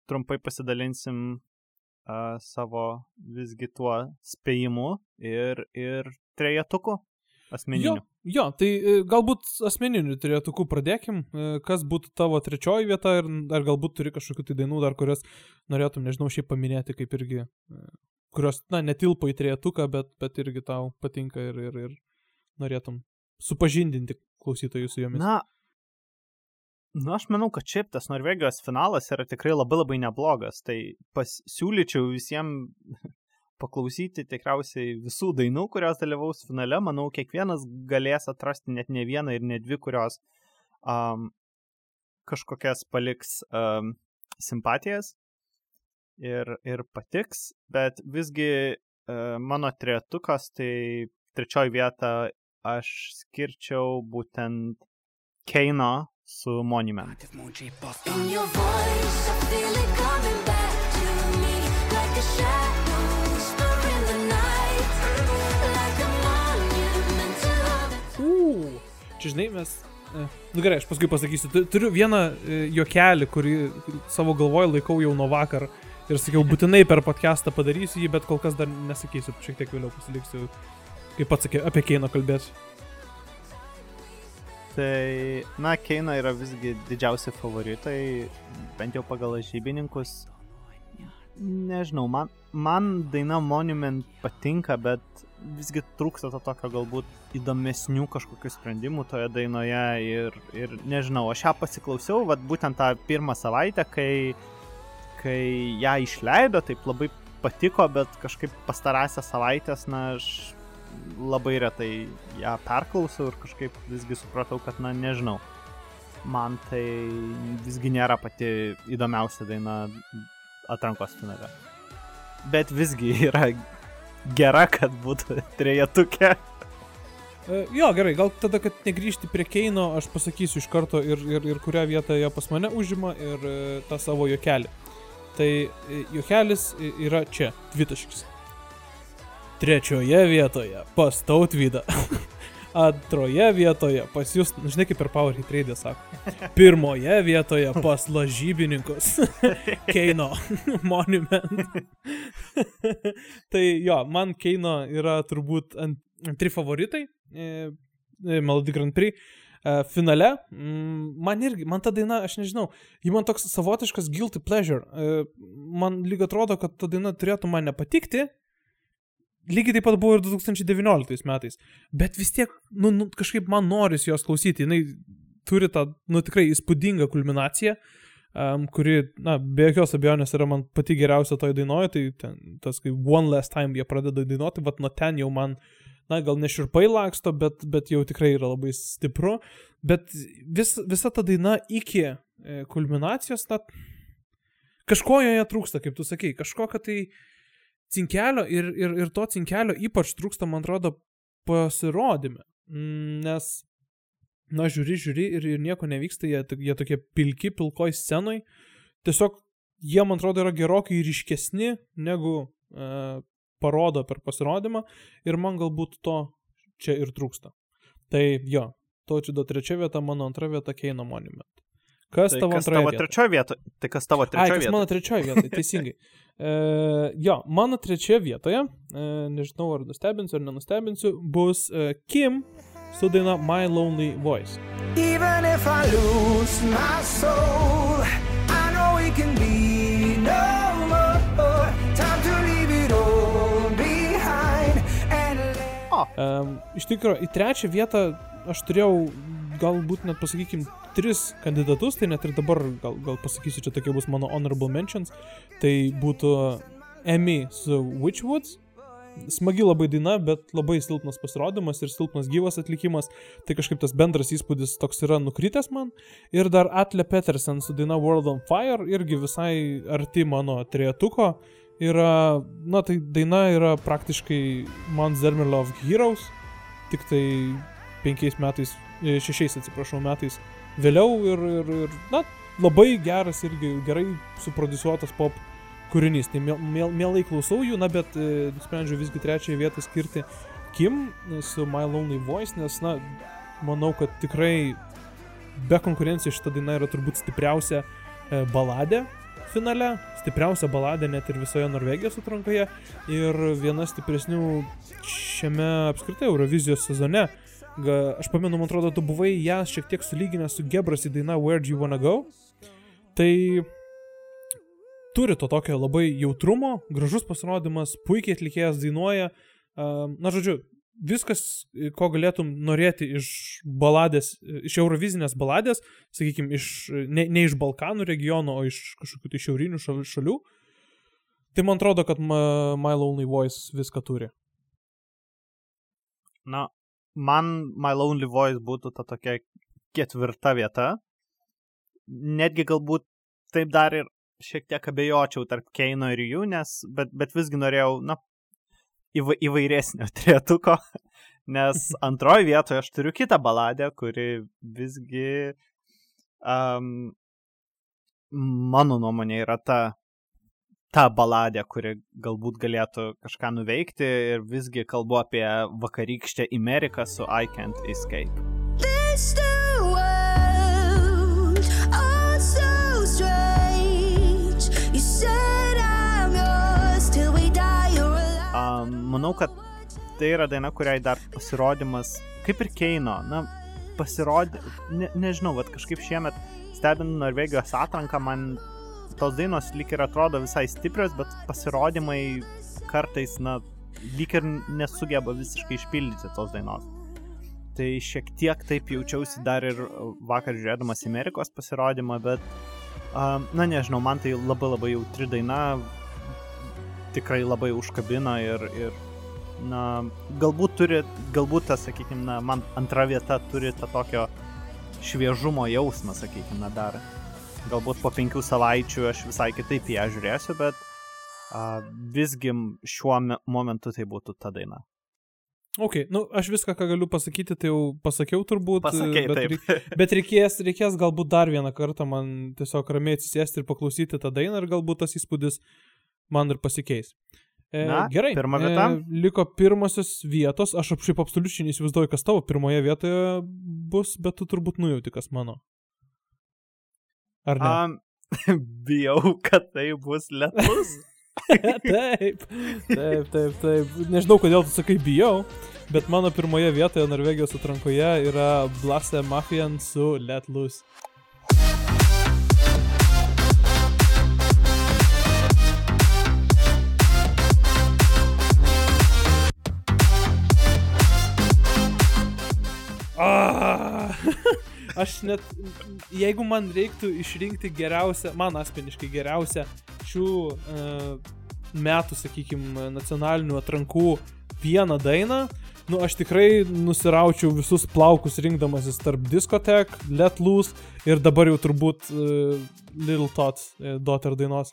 trumpai pasidalinsim uh, savo visgi tuo spėjimu ir, ir trejetuku Jo, asmeniniu. jo, tai e, galbūt asmeniniu turėtukų pradėkim, e, kas būtų tavo trečioji vieta ir ar galbūt turi kažkokių tai dainų dar, kurias norėtum, nežinau, šiaip paminėti, kaip irgi, e, kurios, na, netilpo į trejetuką, bet, bet irgi tau patinka ir, ir, ir norėtum supažindinti klausytojus su jomis. Na, na, aš manau, kad šiaip tas Norvegijos finalas yra tikrai labai labai neblogas. Tai pasiūlyčiau visiems paklausyti tikriausiai visų dainų, kurios dalyvaus finale. Manau, kiekvienas galės atrasti net ne vieną ir ne dvi, kurios um, kažkokias paliks um, simpatijas ir, ir patiks. Bet visgi uh, mano trejetukas, tai trečioji vieta aš skirčiau būtent Keino su Monument. Čia žinai, mes. e, Nu gerai, aš paskui pasakysiu. Tu- Turiu vieną e, juokelį, kurį savo galvoje laikau jau nuo vakar. Ir sakiau, būtinai per podcastą padarysiu jį, bet kol kas dar nesakysiu, šiek tiek vėliau pasiliksiu, kaip pats sakė, apie Keiną kalbėsiu. Tai, na, Keina yra visgi didžiausi favoritai, bent jau pagal žybininkus. Nežinau, man, man daina Monument patinka, bet visgi trūksta to tokio galbūt įdomesnių kažkokių sprendimų toje dainoje ir, ir nežinau, aš ją pasiklausiau, vad būtent tą pirmą savaitę, kai, kai ją išleido, taip labai patiko, bet kažkaip pastarąsią savaitės, na, aš labai retai ją perklausau ir kažkaip visgi supratau, kad, na, nežinau. Man tai visgi nėra pati įdomiausia daina atrankos finale. Bet visgi yra gera, kad būtų trejetukė. E, Jo, gerai, gal tada, kad negrįžti prie Keino, aš pasakysiu iš karto ir, ir, ir kurią vietą jie pas mane užima ir e, tą savo juokelį. Tai e, juokelis yra čia, dvitaškis. Trečioje vietoje pas tautvydą. Antroje vietoje pas jūs, nu, žinai kaip per Power Hit Raidė sako. Pirmoje vietoje pas lažybininkus. Keino Monument. tai jo, man Keino yra turbūt ant, antri favoritai. E, e, Melody Grand Prix. E, finale, mm, man irgi, man ta daina, aš nežinau, ji man toks savotiškas guilty pleasure. E, man lyg atrodo, kad ta daina turėtų man nepatikti. Lygiai taip pat buvo ir 2019 metais. Bet vis tiek, nu, nu kažkaip man noris jos klausyti. Jis turi tą, nu, tikrai įspūdingą kulminaciją, um, kuri, na, be jokios abejonės yra man pati geriausia toje dainoje. Tai ten, tas, kai One Last Time jie pradeda dainuoti, bet nuo ten jau man, na, gal neširpai laksto, bet, bet jau tikrai yra labai stipru. Bet vis, visa ta daina iki e, kulminacijos, na, kažko joje trūksta, kaip tu sakei, kažko, kad tai cinkelio ir, ir, ir to cinkelio ypač trūksta, man atrodo, pasirodymė. Mm, Nes, na, žiūri, žiūri ir, ir nieko nevyksta, jie, jie tokie pilki, pilkoj scenoj. Tiesiog jie, man atrodo, yra gerokai ryškesni negu e, parodo per pasirodymą ir man galbūt to čia ir trūksta. Tai jo, Taučido trečia vieta, mano antra vieta Keino Monument. Kas Tai tavo kas antroje tavo vietoje? trečioje vietoje? Tai kas tavo trečioje kas mano vietoje? trečioje vietoje, teisingai. E, jo, mano trečioje vietoje, e, nežinau ar nustebinsiu ar nenustebinsiu, bus e, Kim su daina My Lonely Voice. Even if I lose my soul, I know it can be no more. Time to leave it all behind and let Um, iš tikrųjų, į trečią vietą aš turėjau galbūt net pasakykim tris kandidatus, tai net ir dabar gal, gal pasakysiu, čia tokie bus mano honorable mentions. Tai būtų Emmy su Witchwoods. Smagi labai daina, bet labai silpnas pasirodymas ir silpnas gyvas atlikimas. Tai kažkaip tas bendras įspūdis toks yra nukritęs man. Ir dar Atle Petersen su daina World on Fire irgi visai arti mano trejetuko. Yra, na tai daina yra praktiškai Mount Zermelo of Heroes, tik tai penkiais metais, šešiais atsiprašau metais vėliau ir, ir, ir na, labai geras irgi gerai suprodusuotas pop kūrinys. Tai miel- miel- mielai klausau jų, na bet e, nusprendžiau visgi trečiąją vietą skirti Kim su My Lonely Voice, nes, na, manau, kad tikrai be konkurencijos šita daina yra turbūt stipriausia e, baladė finale, stipriausia baladė net ir visoje Norvegijos atrankoje ir viena stipresnių šiame apskritai Eurovizijos sezone. Aš pamenu, man atrodo, tu buvai ją šiek tiek sulyginęs su Gebras į dainą Where Do You Wanna Go. Tai turi to tokio labai jautrumo, gražus pasirodymas, puikiai atlikėjas dainuoja. Na, žodžiu, viskas, ko galėtum norėti iš baladės, iš eurovizinės baladės, sakykime, iš, ne, ne iš Balkanų regiono, o iš kažkokių tai šiaurinių šal- šalių. Tai man atrodo, kad My Lonely Voice viską turi. Na, man My Lonely Voice būtų ta tokia ketvirta vieta. Netgi galbūt taip dar ir šiek tiek abejočiau tarp Keino ir jų, nes, bet, bet visgi norėjau, na, įva, įvairesnio trietuko, nes antroji vietoje aš turiu kitą baladę, kuri visgi, um, mano nuomonė, yra ta, ta baladė, kuri galbūt galėtų kažką nuveikti ir visgi kalbu apie vakarykštę Ameriką su I Can't Escape. This the world, oh so strange. You said manau, kad tai yra daina, kuriai dar pasirodymas, kaip ir Keino, na, pasirodė, ne, nežinau, bet kažkaip šiemet stebint Norvegijos atranką, man tos dainos lyg ir atrodo visai stiprios, bet pasirodymai kartais, na, lyg ir nesugeba visiškai išpildyti tos dainos. Tai šiek tiek taip jaučiausi dar ir vakar žiūrėdamas Amerikos pasirodymą, bet, na nežinau, man tai labai labai jautri daina, tikrai labai užkabino ir, ir na, galbūt turi, galbūt tas, sakykime, na, man antra vieta turi tą tokio šviežumo jausmą, sakykime, dar. Galbūt po penkių savaičių aš visai kitaip ją žiūrėsiu, bet a, visgi šiuo me- momentu tai būtų ta daina. Ok, nu aš viską, ką galiu pasakyti, tai jau pasakiau turbūt. Pasakei, bet, reik- bet reikės, reikės galbūt dar vieną kartą man tiesiog ramiai atsisėsti ir paklausyti tą dainą ir galbūt tas įspūdis man ir pasikeis. E, Na, gerai. pirma vieta? E, liko pirmosios vietos. Aš šiaip absoliučiai neįsivaizduoju, kas tavo pirmoje vietoje bus, bet tu turbūt nujauti, kas mano. Ar ne? Um, bijau, kad tai bus lietus. taip, taip, taip, taip. Nežinau, kodėl tu sakai bijau, bet mano pirmoje vietoje Norvegijos atrankoje yra Blase Mafian su Let Loose. Ah! Aš net, jeigu man reiktų išrinkti geriausią, man asmeniškai geriausią šių uh, metų, sakykime, nacionalinių atrankų vieną dainą, nu aš tikrai nusiraučiau visus plaukus rinkdamasis tarp diskotek, Let Loose ir dabar jau turbūt uh, Little Tots, uh, Daughter dainos.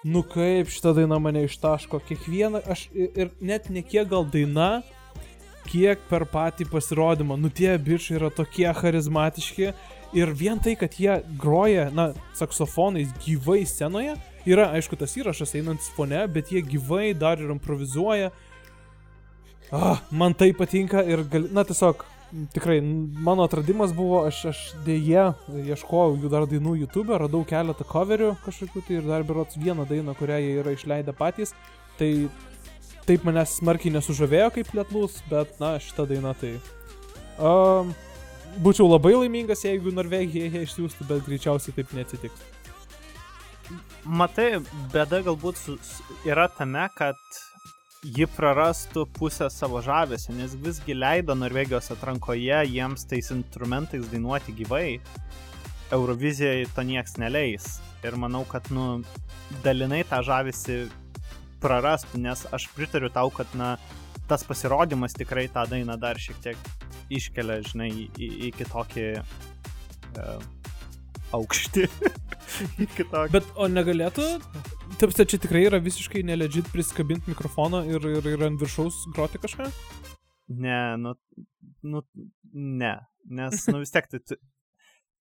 Nu kaip šitą dainą mane ištaško, kiekvieną, aš ir, net ne kiek gal daina, kiek per patį pasirodymą. Nu tie bičiai yra tokie charizmatiški ir vien tai, kad jie groja, na, saksofonais gyvai scenoje, yra, aišku, tas įrašas einantis fone, bet jie gyvai dar ir improvizuoja. Ah, man tai patinka ir, gal, na, tiesiog, tikrai, mano atradimas buvo, aš, aš dėje ieškojau jų dar dainų YouTube, radau keletą coverių kažkokių tai ir dar berots vieną dainą, kurią jie yra išleidę patys. Tai taip manęs smarkiai nesužavėjo kaip lietlus, bet na, šitą dainą tai... Um, būčiau labai laimingas, jeigu Norvegija ją išsiųstų, bet greičiausiai taip neatsitiks. Matai, bėda galbūt su, yra tame, kad ji prarastų pusę savo žavesio, nes visgi leido Norvegijos atrankoje jiems tais instrumentais dainuoti gyvai. Eurovizijai to nieks neleis. Ir manau, kad, nu, dalinai tą žavesi prarastų, nes aš pritariu tau, kad, na, tas pasirodymas tikrai tą dainą dar šiek tiek iškelia, žinai, į, į, į kitokį uh, aukštį. į kitokį. Bet o negalėtų, taip, čia tikrai yra visiškai nelegit prisikabinti mikrofoną ir, ir, ir ant viršaus groti kažką? Ne, nu, nu, ne, nes, nu vis tiek, tai, tu,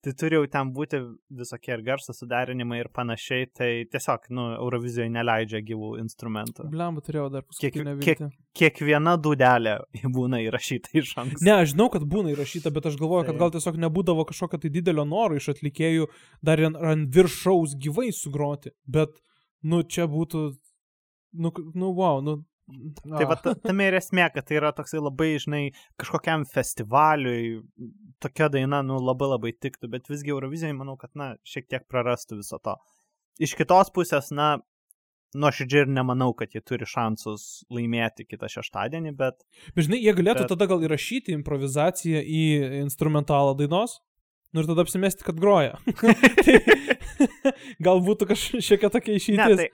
tai turi jau ten būti visokie ir garso suderinimai ir panašiai, tai tiesiog, nu, Eurovizijoje neleidžia gyvų instrumentų. Blemba turėjau dar Kiek, paskutinę kiek, viltį. kiekviena dudelė būna įrašyta iš anksto. Ne, aš žinau, kad būna įrašyta, bet aš galvoju, kad Taip. gal tiesiog nebūdavo kažkokio tai didelio noro iš atlikėjų dar ant viršaus gyvai sugroti. Bet, nu, čia būtų, nu, nu, wow, nu. Tai va, ta- tame ir esmė, kad tai yra toksai labai, žinai, kažkokiam festivaliui tokia daina, nu, labai labai tiktų, bet visgi Eurovizijai manau, kad, na, šiek tiek prarastų viso to. Iš kitos pusės, na, nuoširdžiai ir nemanau, kad jie turi šansus laimėti kitą šeštadienį, bet Bet žinai, jie galėtų Bet- tada gal įrašyti improvizaciją į instrumentalą dainos. Nu ir tada apsimesti, kad groja. tai, gal būtų kažkokia tokia ne, išeitis. tai,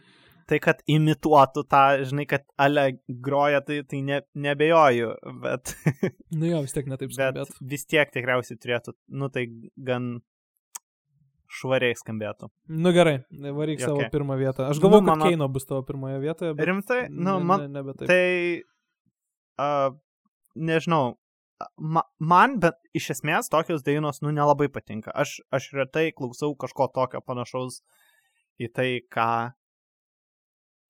tai, kad imituotų tą, žinai, kad ale groja, tai, tai ne, nebejoju, bet, Nu jo, vis tiek netaip bet skambėtų. vis tiek tikriausiai turėtų, nu, tai gan švariai skambėtų. Nu gerai, varyk savo Jokia. pirmą vietą. Aš Nu, galvoju, kad mano- Keino bus tavo pirmoje vietoje. Bet... Rimtai, nu, ne, man, ne, nebe taip. Tai, uh, nežinau, ma, man, bet iš esmės tokios dainos, nu, nelabai patinka. Aš, aš retai klausau kažko tokio panašaus į tai, ką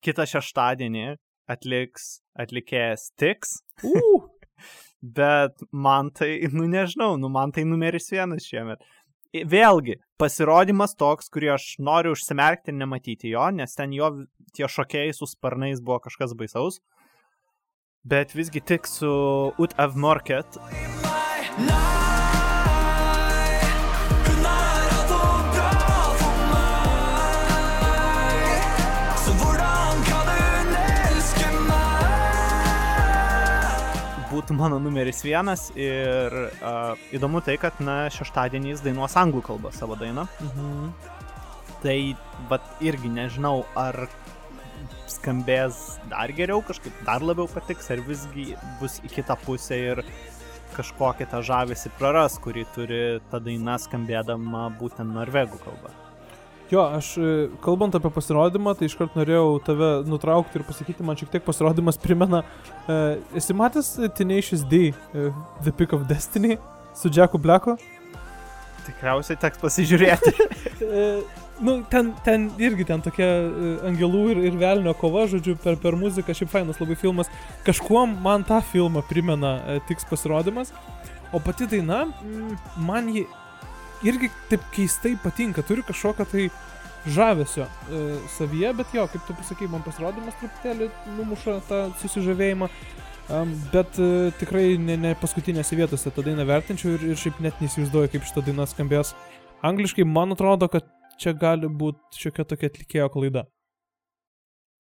kitą šeštadienį atliks atlikėjas Tix, Uh, bet man tai, nu, nežinau, nu, man tai numeris vienas šiemet. Vėlgi, pasirodymas toks, kurį aš noriu užsimerkti ir nematyti jo, nes ten jo tie šokėjai su sparnais buvo kažkas baisaus. Bet visgi tik su Ut of Market būtų mano numeris vienas ir uh, įdomu tai, kad, na, šeštadienį jis dainuos anglų kalbą savo dainą. mhm. Tai, bet irgi nežinau, ar skambės dar geriau, kažkaip dar labiau patiks, ar visgi bus į kitą pusę ir kažkokį tą žavesį praras, kurį turi ta daina skambėdama būtent norvegų kalba. Jo, aš e, kalbant apie pasirodymą, tai iškart norėjau tave nutraukti ir pasakyti, man šiek tiek pasirodymas primena, uh, esi matęs Tenacious D, uh, The Pick of Destiny su Jacku Blacku? Tikriausiai teks pasižiūrėti. E, nu, ten, ten irgi ten tokia e, angelų ir, ir velnio kova, žodžiu, per, per muziką, šiaip fainas labai filmas. Kažkuo man tą filmą primena e, tiks pasirodymas, o pati daina, mm, man ji irgi taip keistai patinka, turi kažkokio tai žavesio e, savyje, bet jo, kaip tu pasakai, man pasirodymas truputėlį numuša tą susižavėjimą. Um, bet uh, tikrai ne, ne paskutinėse vietose tą dainą vertinčiau ir, ir šiaip net neįsivaizduoju, kaip šitą dainą skambės. Angliškai man atrodo, kad čia gali būti šiokia tokia atlikėjo klaida.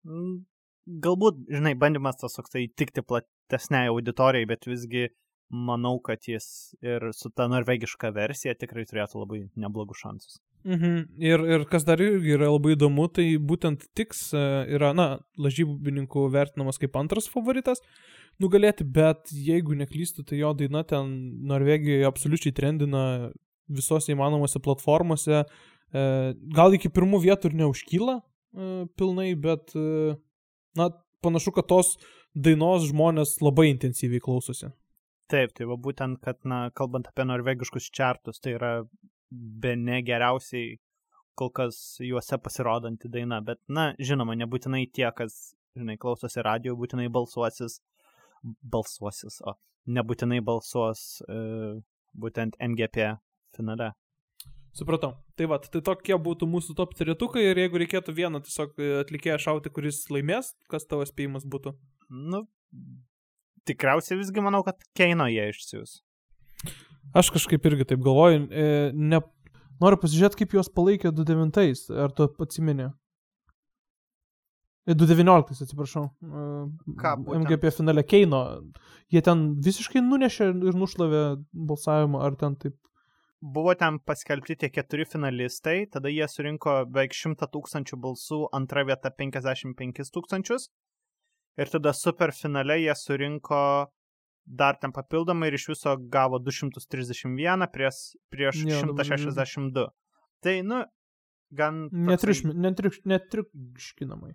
Mm, Galbūt, žinai, bandymas tas toksai įtikti platesniai auditorijai, bet visgi manau, kad jis ir su ta norvegiška versija tikrai turėtų labai neblogus šansus. Mhm. Ir, ir kas dar irgi yra labai įdomu, tai būtent Tiks e, yra, na, lažybininkų vertinamas kaip antras favoritas nugalėti, bet jeigu neklystu, tai jo daina ten Norvegijoje absoliučiai trendina visose įmanomose platformose. E, Gal iki pirmų vietų ir neužkyla e, pilnai, bet, na, panašu, kad tos dainos žmonės labai intensyviai klausosi. Taip, tai va būtent, kad, na, kalbant apie norvegiškus čartus, tai yra be ne geriausiai kol kas juose pasirodanti daina, bet, na, žinoma, nebūtinai tie, kas, žinai, klausosi radio, būtinai balsuosis, balsuosis, o nebūtinai balsuos e, būtent MGP finale. Supratau. Tai va, tai tokie būtų mūsų top tritukai ir jeigu reikėtų vieną tiesiog e, atlikėją šauti, kuris laimės, kas tavo spėjimas būtų? Nu, tikriausiai visgi manau, kad Keino jie išsiūs. Aš kažkaip irgi taip galvoju. E, ne, noriu pasižiūrėti, kaip juos palaikė 2009. Ar tu atsimeni? E, 2019, atsiprašau. E, Ką būtent? MGP finale Keino. Jie ten visiškai nunešė ir nušlavė balsavimą, ar ten taip. Buvo ten paskelbti tie keturi finalistai, tada jie surinko beveik 100 tūkstančių balsų, antra vieta 55 tūkstančius. Ir tada super finale jie surinko dar ten papildomai ir iš viso gavo 231 prieš, prieš Jo, dabar 162. Tai, nu, gan... toksai- Netriuškinamai.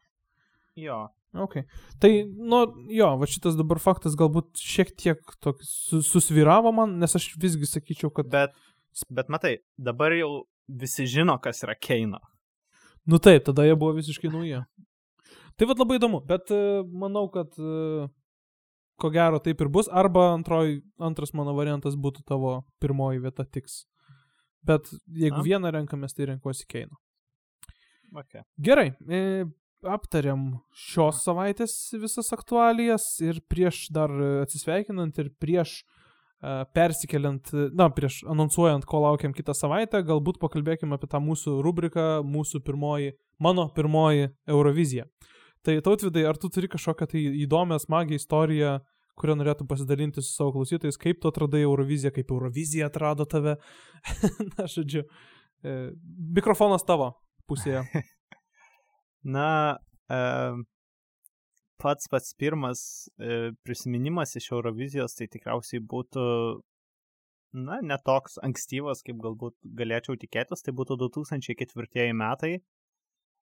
Jo. Ok. Tai, nu, jo, va šitas dabar faktas galbūt šiek tiek toks su, susviravo man, nes aš visgi sakyčiau, kad... Bet, bet matai, dabar jau visi žino, kas yra Keino. Nu taip, tada jie buvo visiškai nauji. Tai vad labai įdomu, bet uh, manau, kad uh, ko gero taip ir bus, arba antroj, antras mano variantas būtų tavo pirmoji vieta tiks. Bet jeigu Na. vieną renkamės, tai renkuosi Keino. Okay. Gerai, e, aptariam šios savaitės visas aktualijas ir prieš dar e, atsisveikinant ir prieš e, persikeliant, e, na, prieš anonsuojant, ko laukiam kitą savaitę, galbūt pakalbėkime apie tą mūsų rubriką, mūsų pirmoji, mano pirmoji Eurovizija. Tai tautvidai, ar tu turi kažkokią tai įdomią, smagią istoriją, kurią norėtų pasidalinti su savo klausytojais, kaip tu atradai Euroviziją, kaip Eurovizija atrado tave? na, žodžiu, e, mikrofonas tavo pusėje. Na, pats pats pirmas e, prisiminimas iš Eurovizijos tai tikriausiai būtų, na, netoks ankstyvas, kaip galbūt galėčiau tikėtis, tai būtų 2004 metai.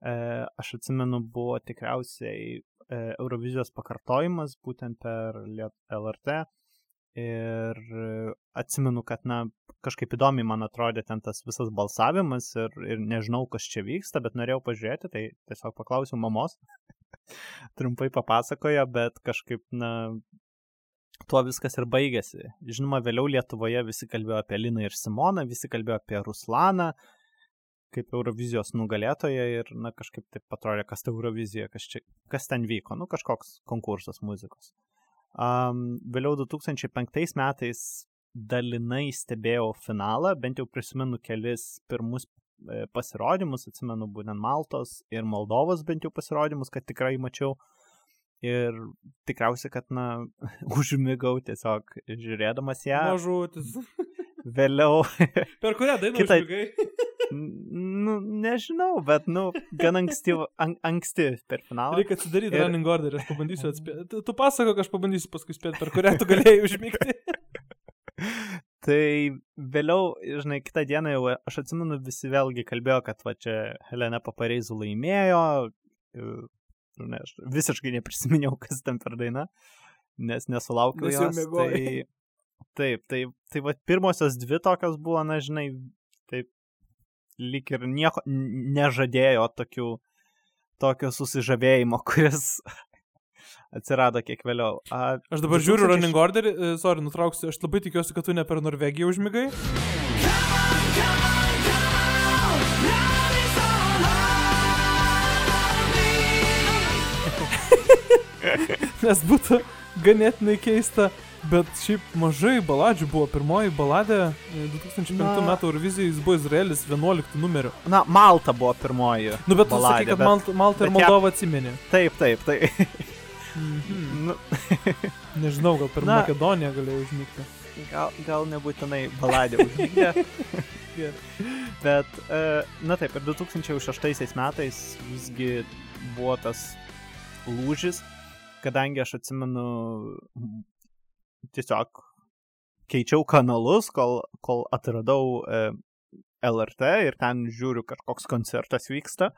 E, aš atsimenu, buvo tikriausiai e, Eurovizijos pakartojimas būtent per LRT. Ir atsimenu, kad, na, kažkaip įdomiai man atrodė ten tas visas balsavimas ir, ir nežinau, kas čia vyksta, bet norėjau pažiūrėti, tai tiesiog paklausiau mamos. Trumpai papasakojo, bet kažkaip, na, tuo viskas ir baigėsi. Žinoma, vėliau Lietuvoje visi kalbėjo apie Liną ir Simoną, visi kalbėjo apie Ruslaną kaip Eurovizijos nugalėtoją ir, na, kažkaip taip atrodė, kas ta Eurovizija, kas, čia, kas ten vyko, nu, kažkoks konkursas muzikos. Um, vėliau 2005 metais dalinai stebėjau finalą, bent jau prisimenu kelis pirmus e, pasirodymus, atsimenu būtent Maltos ir Moldovos bent jau pasirodymus, kad tikrai mačiau. Ir tikriausiai, kad, na, užmigau tiesiog žiūrėdamas ją. Mažutis. Vėliau, Per kurią dainą Kitą- užmigai? Nu, nežinau, bet, nu, gan anksti, an, anksti per finalą. Reikia atsidaryti Ir- running order, aš pabandysiu atspėti. Tu, tu pasako, aš pabandysiu paskui spėti, per kurią tu galėjai užmygti. Tai vėliau, žinai, kitą dieną jau aš atsimenu, visi vėlgi kalbėjo, kad va čia Helena Papareizų laimėjo. ir, Ne, aš visiškai neprisiminiau, kas ten per daina, nes nesulaukiau Nes jos. Tai, taip, tai, tai va pirmosios dvi tokios buvo, na, žinai, taip, lyg ir nieko nežadėjo tokių, tokio susižavėjimo, kuris atsirado kiek vėliau. A, Aš dabar žiūriu 2006 running order, e, sorry, nutrauksiu, aš labai tikiuosi, kad tu ne per Norvegiją užmygai. Nes būtų ganėtinai keista, bet šiaip mažai baladžių buvo. Pirmoji baladė e, 2005 Na. m. Eurovizijai jis buvo Izraelis 11 numeriu. Na, Malta buvo pirmoji. Nu, bet tu baladė, sakai, kad bet- Malta, Malta ir Moldova atsimenė. Taip, taip, tai. Mhm. nu, Nežinau, gal per Na. Makedoniją galėjau užmygti. gal, gal nebūtinai baladė užmygdė. Bet, e, na taip, ir 2006 metais visgi buvo tas lūžis, kadangi aš atsimenu tiesiog keičiau kanalus, kol, kol atradau e, LRT ir ten žiūriu, kažkoks koncertas vyksta,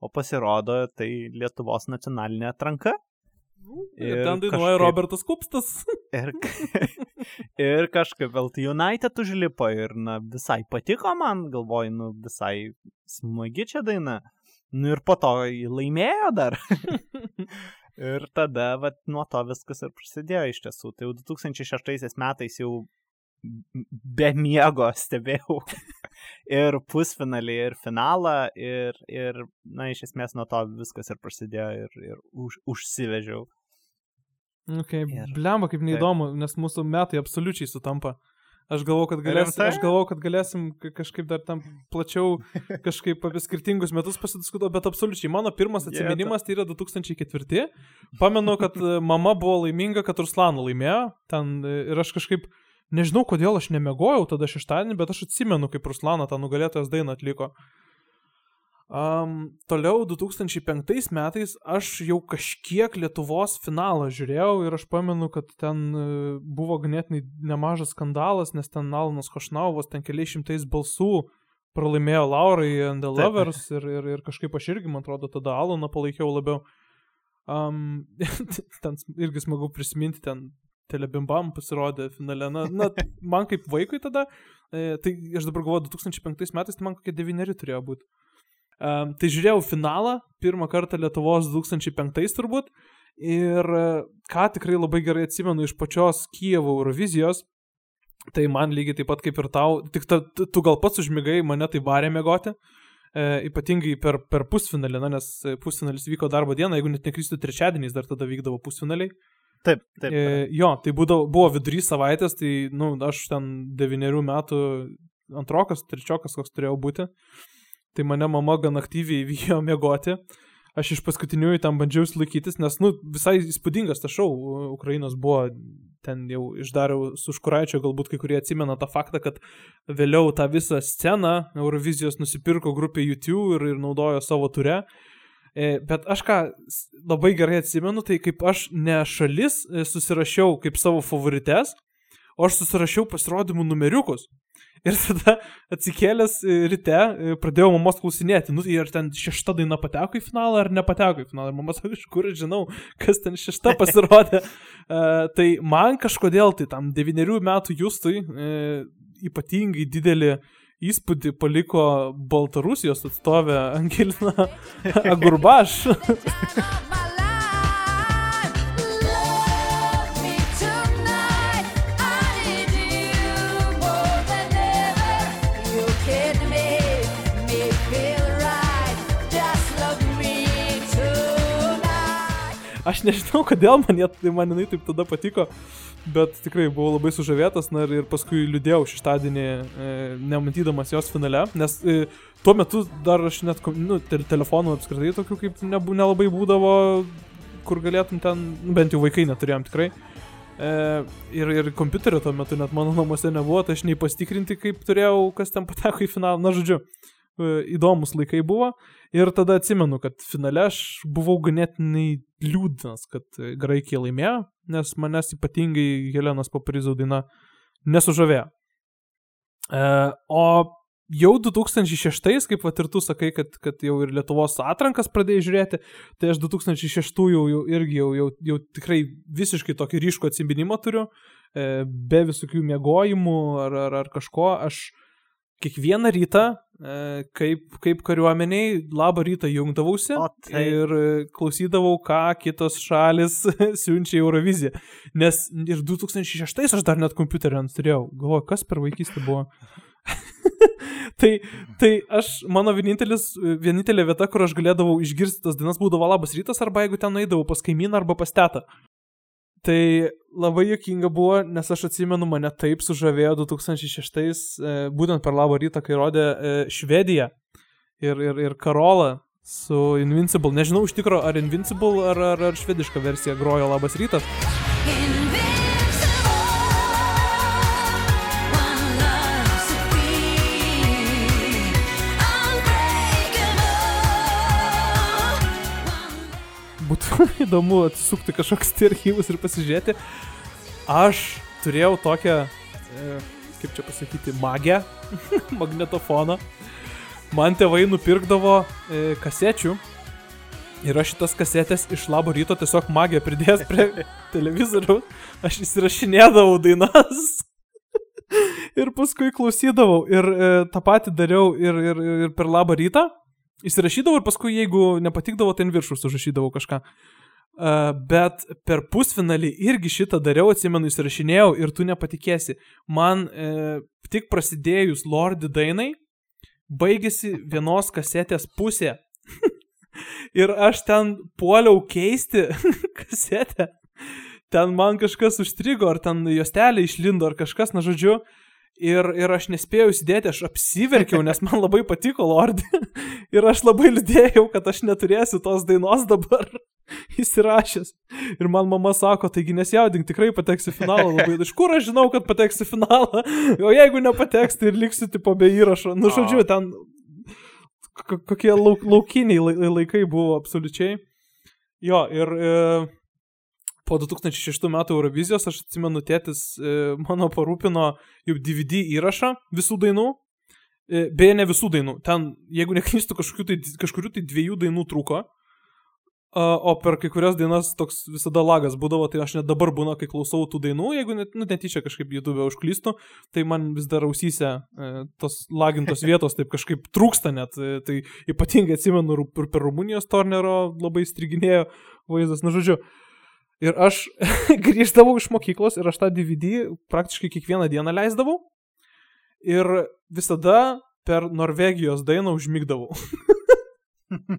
o pasirodo tai Lietuvos nacionalinė atranka. Ir Ir ten dainuoja kažkaip- Robertas Kupstas. Ir, ir kažkaip LT United užlipo ir, na, visai patiko man, galvoju, nu, visai smagi čia daina. Nu ir po to laimėjo dar. ir tada, vat, nuo to viskas ir prasidėjo iš tiesų. Tai jau 2006 metais jau be miego stebėjau ir pusfinalį, ir finalą, ir, ir, na, iš esmės nuo to viskas ir prasidėjo ir, ir už, užsivežiau. Okay, Ir- Blemba, kaip neįdomu, nes mūsų metai absoliučiai sutampa. Aš galvoju, kad, galės, aš galvoju, kad galėsim ka- kažkaip dar tam plačiau kažkaip apie skirtingus metus pasidiskutuoti, bet absoliučiai mano pirmas atsiminimas tai yra 2004. Pamenu, kad e, mama buvo laiminga, kad Ruslanų laimėjo. Ten, e, ir aš kažkaip, nežinau kodėl aš nemegojau tada šeštadienį, bet aš atsimenu, kaip Ruslana tą nugalėtojas dainą atliko. Um, toliau 2005 metais aš jau kažkiek Lietuvos finalą žiūrėjau ir aš pamenu, kad ten e, buvo ganėtinai nemažas skandalas, nes ten Alanas Košnauvas ten keliais šimtais balsų pralaimėjo Laurai and the Taip. Lovers ir, ir, ir kažkaip aš irgi, man atrodo, tada Alaną palaikiau labiau. Um, ten irgi smagu prisiminti, ten telebimbam pasirodė finale. Na, na man kaip vaikui tada, e, tai aš dabar galvoju, 2005 metais, tai man kokie devyneri turėjo būti. Um, tai žiūrėjau finalą, pirmą kartą Lietuvos 2005 turbūt. Ir e, ką tikrai labai gerai atsimenu iš pačios Kievo Eurovizijos, tai man lygiai taip pat kaip ir tau, tik ta, tu, gal pats užmigai, mane tai varė mėgoti. E, ypatingai per, per pusfinalį, na, nes e, pusfinalis vyko darbo dieną, jeigu net nekristų trečiadieniais dar tada vykdavo pusfinaliai. Taip, taip. E, jo, tai būdavo, buvo vidury savaitės, tai, na, nu, aš ten devyniarių metų antrokas, trečiokas koks turėjau būti. Tai mane mama gan aktyviai vyjo mėgoti. Aš iš paskutiniųjų tam bandžiau laikytis, nes, nu, visai įspūdingas tas šau Ukrainos buvo, ten jau išdariau su Škuraičio, galbūt kai kurie atsimena tą faktą, kad vėliau tą visą sceną Eurovizijos nusipirko grupė YouTube ir, ir naudojo savo ture. E, Bet aš ką labai gerai atsimenu, tai kaip aš ne šalis e, susirašiau kaip savo favorites, o aš susirašiau pasirodymų numeriukus. Ir tada atsikėlęs e, ryte e, pradėjau mamos klausinėti, nu ar ten šešta daina pateko į finalą ar nepateko į finalą. Ir mama sako, iš kur žinau, kas ten šešta pasirodė. uh, tai man kažkodėl tai tam devyniarių metų justui uh, ypatingai didelį įspūdį paliko Baltarusijos atstovė Angelina Agurbaš. Aš nežinau, kodėl man, jie, tai man jinai taip tada patiko, bet tikrai buvau labai sužavėtas na, ir paskui liūdėjau šeštadienį, e, nematydamas jos finale, nes e, tuo metu dar aš net, nu, te telefonų apskritai tokių kaip nebu, nelabai būdavo, kur galėtum ten, nu, bent jau vaikai neturėjom tikrai. E, ir, ir kompiuterio tuo metu net mano namuose nebuvo, tai aš nei pasitikrinti, kaip turėjau, kas ten pateko į finalą, na žodžiu. Įdomus laikai buvo. Ir tada atsimenu, kad finale aš buvau ganėtinai liūdnas, kad e, Graikija laimėjo, nes manęs ypatingai Helenos Paparizų daina nesužavėjo. E, o jau 2006, kaip vat ir tu sakai, kad, kad jau ir Lietuvos atrankas pradėjai žiūrėti, tai aš 2006 jau, jau irgi jau, jau, jau tikrai visiškai tokį ryškų atsiminimą turiu, e, be visokių mėgojimų ar, ar, ar kažko. Aš kiekvieną rytą, e, kaip, kaip kariuomeniai, labą rytą jungdavausi O taip. ir e, klausydavau, ką kitos šalis siunčia į Euroviziją. Nes ir 2006 aš dar net kompiuterį ant turėjau. Galvoju, kas per vaikystę buvo. tai, tai aš, mano vienintelis, vienintelė vieta, kur aš galėdavau išgirsti tas dainas, būdavo labas rytas, arba jeigu ten eidavau pas kaimyną arba pas tetą. Tai labai jokinga buvo, nes aš atsimenu, mane taip sužavėjo 2006, e, būtent per labą rytą, kai rodė e, Švediją ir, ir, ir Karolą su Invincible. Nežinau iš tikro, ar Invincible, ar, ar, ar švediška versija grojo labas rytas. Būtų įdomu atsisukti kažkoks tai archyvus ir pasižiūrėti. Aš turėjau tokią, e, kaip čia pasakyti, magę, magnetofoną. Man tėvai nupirkdavo e, kasečių ir aš šitas kasetės iš labo ryto tiesiog magiją pridėjęs prie televizoriaus, aš įsirašinėdavau dainas. ir paskui klausydavau ir e, tą patį dariau ir, ir, ir per labą rytą. Įsirašydavau ir paskui, jeigu nepatikdavo, tai ant viršus užrašydavau kažką. Uh, bet per pusfinalį irgi šitą dariau, atsimenu, įsirašinėjau ir tu nepatikėsi. Man e, tik prasidėjus Lordi dainai, baigėsi vienos kasetės pusė. ir aš ten puoliau keisti kasetę. Ten man kažkas užstrigo, ar ten juostelė išlindo, ar kažkas, na žodžiu. Ir, ir aš nespėjau įsidėti, aš apsiverkiau, nes man labai patiko Lordi. ir aš labai liūdėjau, kad aš neturėsiu tos dainos dabar įsirašęs. Ir man mama sako, taigi nesjaudink, tikrai pateksi finalą. Labai, iš kur aš žinau, kad pateksi finalą? O jeigu nepateks, tai ir liksiu tipo be įrašo. Nu, žodžiu, ten kokie lauk, laukiniai lai- laikai buvo absoliučiai. Jo, ir e, po 2006 metų Eurovizijos, aš atsimenu, tėtis e, mano parūpino jau DVD įrašą visų dainų. E, beje, ne visų dainų. Ten, jeigu neklystu, kažkokių tai, kažkurių tai dviejų dainų trūko. O per kai kurias dainas toks visada lagas būdavo, tai aš net dabar būna, kai klausau tų dainų, jeigu net, nu, netyčia kažkaip YouTube užklystu, tai man vis dar ausyse e, tos lagintos vietos taip kažkaip trūksta net. Tai ypatingai atsimenu, ir per Rumunijos Tornero labai striginėjo vaizdas, na žodžiu. Ir aš grįždavau iš mokyklos ir aš tą DVD praktiškai kiekvieną dieną leisdavau. Ir visada per Norvegijos dainą užmygdavau.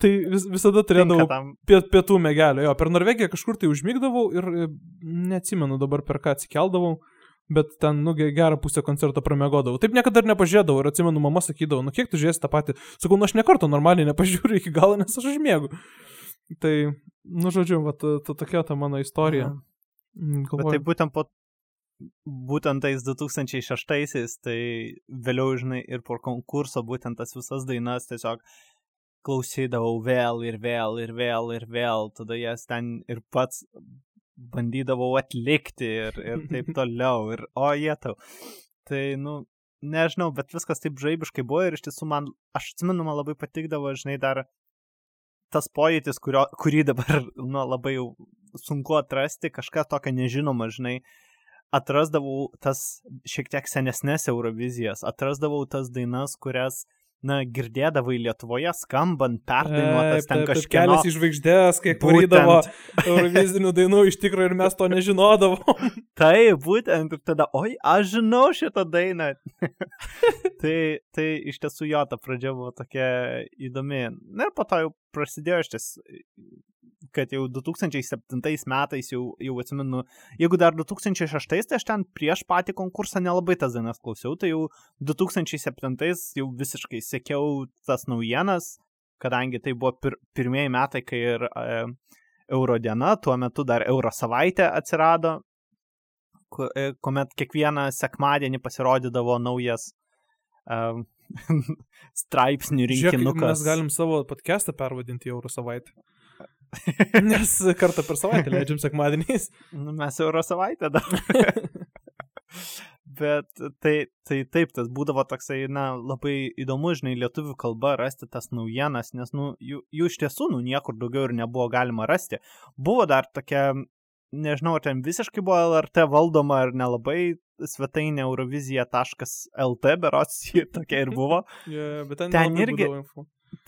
tai vis, visada turėdavau Tinka tam. pie- pietų mėgelio. Jo, per Norvegiją kažkur tai užmygdavau ir e, neatsimenu dabar per ką atsikeldavau. Bet ten, nu, ge- gerą pusę koncerto pramiegodavau. Taip niekada ir nepažiūrėdavau. Ir atsimenu, mama sakydavo, nu kiek tu žiūrėsi tą patį. Sakau, nu aš nekarto normaliai nepažiūriu iki galo, nes aš užmiegu. Tai, nu, žodžiu, va, ta, ta tokia ta mano istorija. Mm, Bet galvoju- tai būtent po būtent tais 2006-aisiais, tai vėliau, žinai, ir po konkurso būtent tas visas dainas tiesiog klausydavau vėl ir vėl ir vėl ir vėl, tada jas ten ir pats bandydavau atlikti ir, ir taip toliau. Ir o jie tau. Tai, nu, nežinau, bet viskas taip žaibiškai buvo ir iš tiesų man, aš atsimenu, man labai patikdavo, žinai, dar tas pojūtis, kurio, kurį dabar nu, labai sunku atrasti, kažką tokio nežinoma, žinai, atrasdavau tas šiek tiek senesnės Eurovizijas, atrasdavau tas dainas, kurias, na, girdėdavai Lietuvoje skambant, perdainuotas ten kažkieno. Kelias į žvaigždės, kiek Būtent. varydavo Eurovizinių dainų iš tikrųjų ir mes to nežinodavom. Tai būtent ir tada, oi, aš žinau šitą dainą. tai, tai iš tiesų jo, ta pradžia buvo tokia įdomi. Na ir po to jau prasidėjo iš ties, kad jau 2007 metais jau, jau atsimenu, jeigu dar 2006, tai aš ten prieš patį konkursą nelabai tas dainas klausiau, tai jau 2007 jau visiškai sekiau tas naujienas, kadangi tai buvo pir pirmieji metai, kai ir e, Eurodiena, tuo metu dar Euro savaitė atsirado, e, kuomet kiekvieną sekmadienį pasirodydavo naujas, um, straipsnių Žiūrėk, rinkinukas. mes galim savo podcastą pervadinti Euro savaitę. Nes kartą per savaitę leidžiam sekmadieniais. Nu, mes euro savaitę dar. Bet tai, tai taip, tas būdavo toksai, na, labai įdomu, žinai, lietuvių kalba rasti tas naujienas, nes, nu, jų, jų iš tiesų, nu, niekur daugiau ir nebuvo galima rasti. Buvo dar tokia, nežinau, ten visiškai buvo LRT valdoma ar nelabai, svetainė eurovizija.lt, berots, tokia ir buvo. Yeah, ten, Ten irgi-.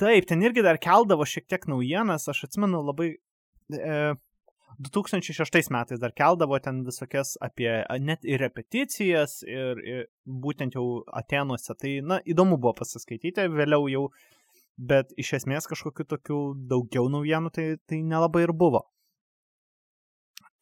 Taip, ten irgi dar keldavo šiek tiek naujienas, aš atsimenu labai... E, 2006 metais dar keldavo ten visokias apie net ir repeticijas ir, ir būtent jau Atenuose. Tai, na, įdomu buvo pasiskaityti, vėliau jau, bet iš esmės kažkokiu tokiu daugiau naujienų tai, tai nelabai ir buvo.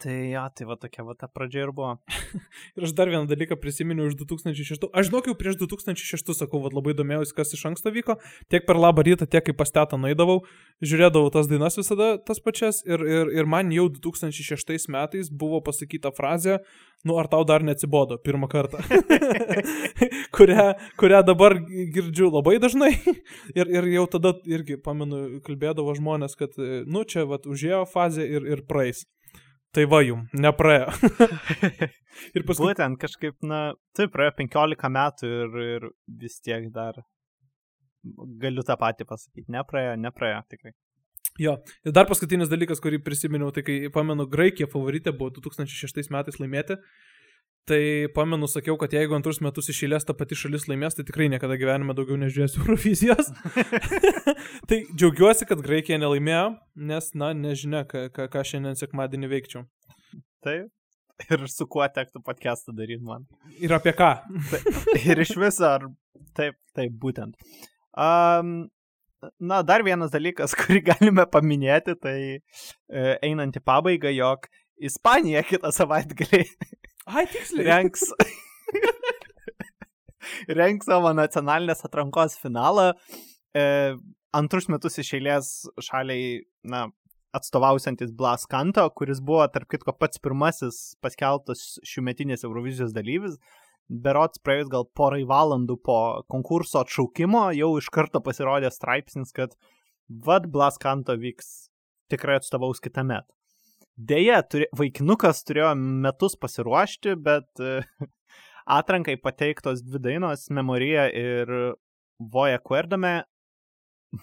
Tai, ja, tai va tokia va ta pradžia ir buvo. Ir aš dar vieną dalyką prisiminiau iš 2006. Aš žinau, jau prieš 2006 sakau, vad labai domėjausi, kas iš anksto vyko. Tiek per labą rytą, tiek kaip pas tetą naidavau, žiūrėdavau tas dainas visada tas pačias. Ir, ir, ir man jau 2006 metais buvo pasakyta frazė, nu ar tau dar neatsibodo pirmą kartą. kurią, kurią dabar girdžiu labai dažnai. ir, ir jau tada irgi, pamenu, kalbėdavo žmonės, kad, nu čia, vad, užėjo fazė ir, ir praeis. Tai va jum, nepraėjo. ir paskui Būtent kažkaip, na, taip, praėjo 15 metų ir, ir vis tiek dar galiu tą patį pasakyti. Nepraėjo, nepraėjo, tikrai. Jo, ir dar paskutinis dalykas, kurį prisiminiau, tai kai, pamenu, Graikija favoritė buvo 2006 metais laimėti, tai pamenu, sakiau, kad jeigu antrus metus išėlės ta pati šalis laimės, tai tikrai niekada gyvenime daugiau nežiūrėsiu Eurovizijos. tai džiaugiuosi, kad Graikija nelaimėjo, nes, na, nežinia, ką, ką, ką šiandien sekmadienį veikčiau. Taip. Ir su kuo tektų podcastą daryti man. Ir apie ką? Ir iš viso, ar taip, taip, būtent. Um, na, dar vienas dalykas, kurį galime paminėti, tai e, einant į pabaigą, jog Ispanija kitą savaitgalį Ai, tiksliai. renks, renks savo nacionalinės atrankos finalą. E, antrus metus iš eilės šaliai, na, atstovausiantis Blas Kanto, kuris buvo, tarp kitko, pats pirmasis paskelbtas šiųmetinės Eurovizijos dalyvis. Berots praėjus gal porai valandų po konkurso atšaukimo jau iš karto pasirodė straipsnis, kad vad Blas Kanto vyks tikrai atstovaus kitą metą. Deja, turi, vaikinukas turėjo metus pasiruošti, bet e, atrankai pateiktos dvi dainos - Memorija ir Voja Querdame.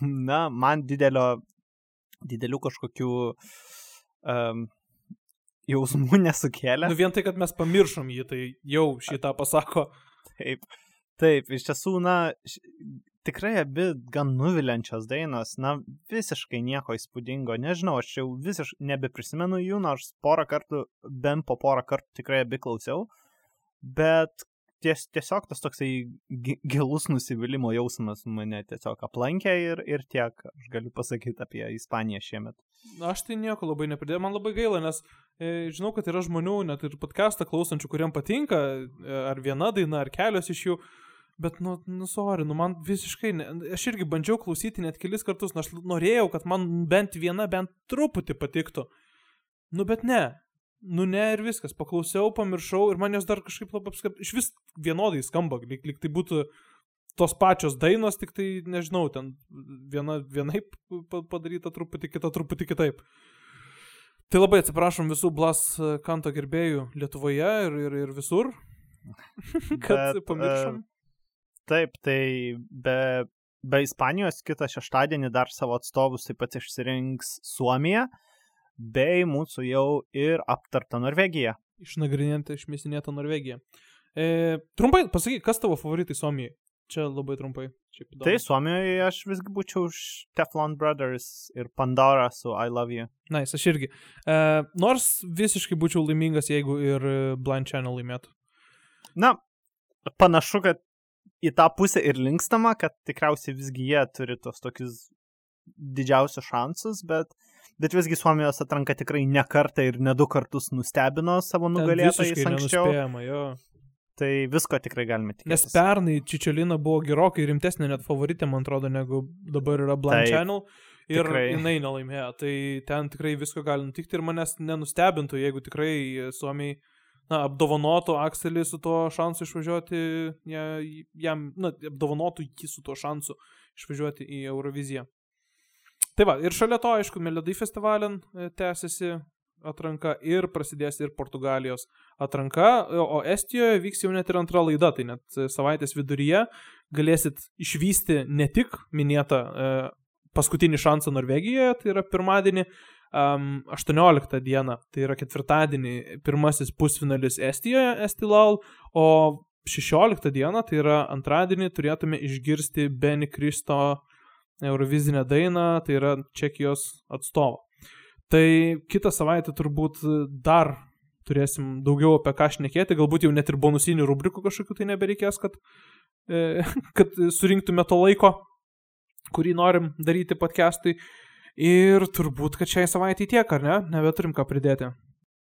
Na, man didelio, didelių kažkokių um, jausmų nesukėlė. Nu vien tai, kad mes pamiršom jį, tai jau šitą pasako. Taip, taip, iš tiesų, na, tikrai abi gan nuviliančios dainos, na, visiškai nieko įspūdingo, nežinau, aš jau visiškai nebeprisimenu jų, nors porą kartų, bent po porą kartų tikrai abi klausiau, bet ties, tiesiog tas toksai gi- gilus nusivylimo jausmas mane tiesiog aplankė ir, ir tiek aš galiu pasakyti apie Ispaniją šiemet. Aš tai nieko labai nepridėjau, man labai gaila, nes e, žinau, kad yra žmonių, net ir podcastą klausančių, kuriem patinka, e, ar viena daina, ar kelios iš jų, bet, nu, nu, sorry, nu, man visiškai, ne, aš irgi bandžiau klausyti net kelis kartus, nors norėjau, kad man bent viena, bent truputį patiktų. Nu, bet ne. Nu, ne ir viskas. Paklausiau, pamiršau ir man jos dar kažkaip labai apskap... Iš vis vienodai skamba, lyg, lyg tai būtų tos pačios dainos, tik tai, nežinau, ten viena vienaip pa- padaryta truputį, kita truputį kitaip. Tai labai atsiprašom visų Blas kanto gerbėjų Lietuvoje ir, ir, ir visur, kad Bet, pamiršom. Taip, tai be, be Ispanijos kitą šeštadienį dar savo atstovus taip pat išsirinks Suomija, bei mūsų jau ir aptarta Norvegija. Išnagrinėta, išmėsinėta Norvegija. E, trumpai, pasakyk, kas tavo favoritai Suomijai? Čia labai trumpai. Tai Suomijoje aš visgi būčiau už Teflon Brothers ir Pandora su I Love You. Na, nice, aš irgi. E, nors visiškai būčiau laimingas, jeigu ir Blind Channel laimėtų. Na, panašu, kad į tą pusę ir linkstama, kad tikriausiai visgi jie turi tos tokius didžiausius šansus, bet, bet visgi Suomijos atranka tikrai ne kartą ir ne du kartus nustebino savo nugalėtojais anksčiau. jo. Tai visko tikrai galime tikėtis. Nes pernai Čičiolina buvo gerokai rimtesnė net favoritė, man atrodo, negu dabar yra Blind Taip, Channel. Ir tikrai. jinai nelaimėjo. Tai ten tikrai visko gali nutikti ir manęs nenustebintų, jeigu tikrai Suomiai, na, apdovanotų Akselį su tuo šansu išvažiuoti, ja, jam, na, apdovanotų jį su tuo šansu išvažiuoti į Euroviziją. Tai va, ir šalia to, aišku, Melodai festivalin e, tęsiasi atranka ir prasidės ir Portugalijos atranka, o Estijoje vyks jau net ir antra laida, tai net e, savaitės viduryje galėsit išvysti ne tik minėtą e, paskutinį šansą Norvegijoje, tai yra pirmadienį, um, 18 dieną, tai yra ketvirtadienį, pirmasis pusfinalis Estijoje, Estilal, o 16 dieną, tai yra antradienį, turėtume išgirsti Benny Kristo Eurovizinę dainą, tai yra Čekijos atstovo. Tai kitą savaitę turbūt dar turėsim daugiau apie ką šnekėti, galbūt jau net ir bonusinių rubrikų kažkokių tai nebereikės, kad, e, kad surinktume to laiko, kurį norim daryti podcastui. Ir turbūt, kad šiai savaitė tiek, ar ne? Nebeturim ką pridėti.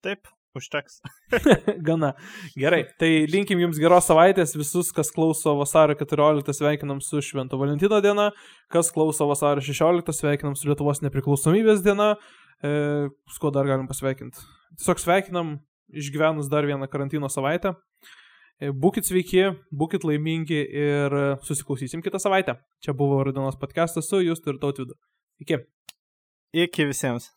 Taip, užteks. Gana. Gerai. Tai linkim jums geros savaitės. Visus, kas klauso vasario 14, sveikinam su Švento Valentino diena. Kas klauso vasario 16, sveikinam su Lietuvos nepriklausomybės diena. E, su kuo dar galim pasveikinti? Tiesiog sveikinam išgyvenus dar vieną karantino savaitę. E, Būkit sveiki, būkit laimingi ir susiklausysim kitą savaitę. Čia buvo Rudinos podcastas su Justu ir Tautvidu. Iki. Iki visiems.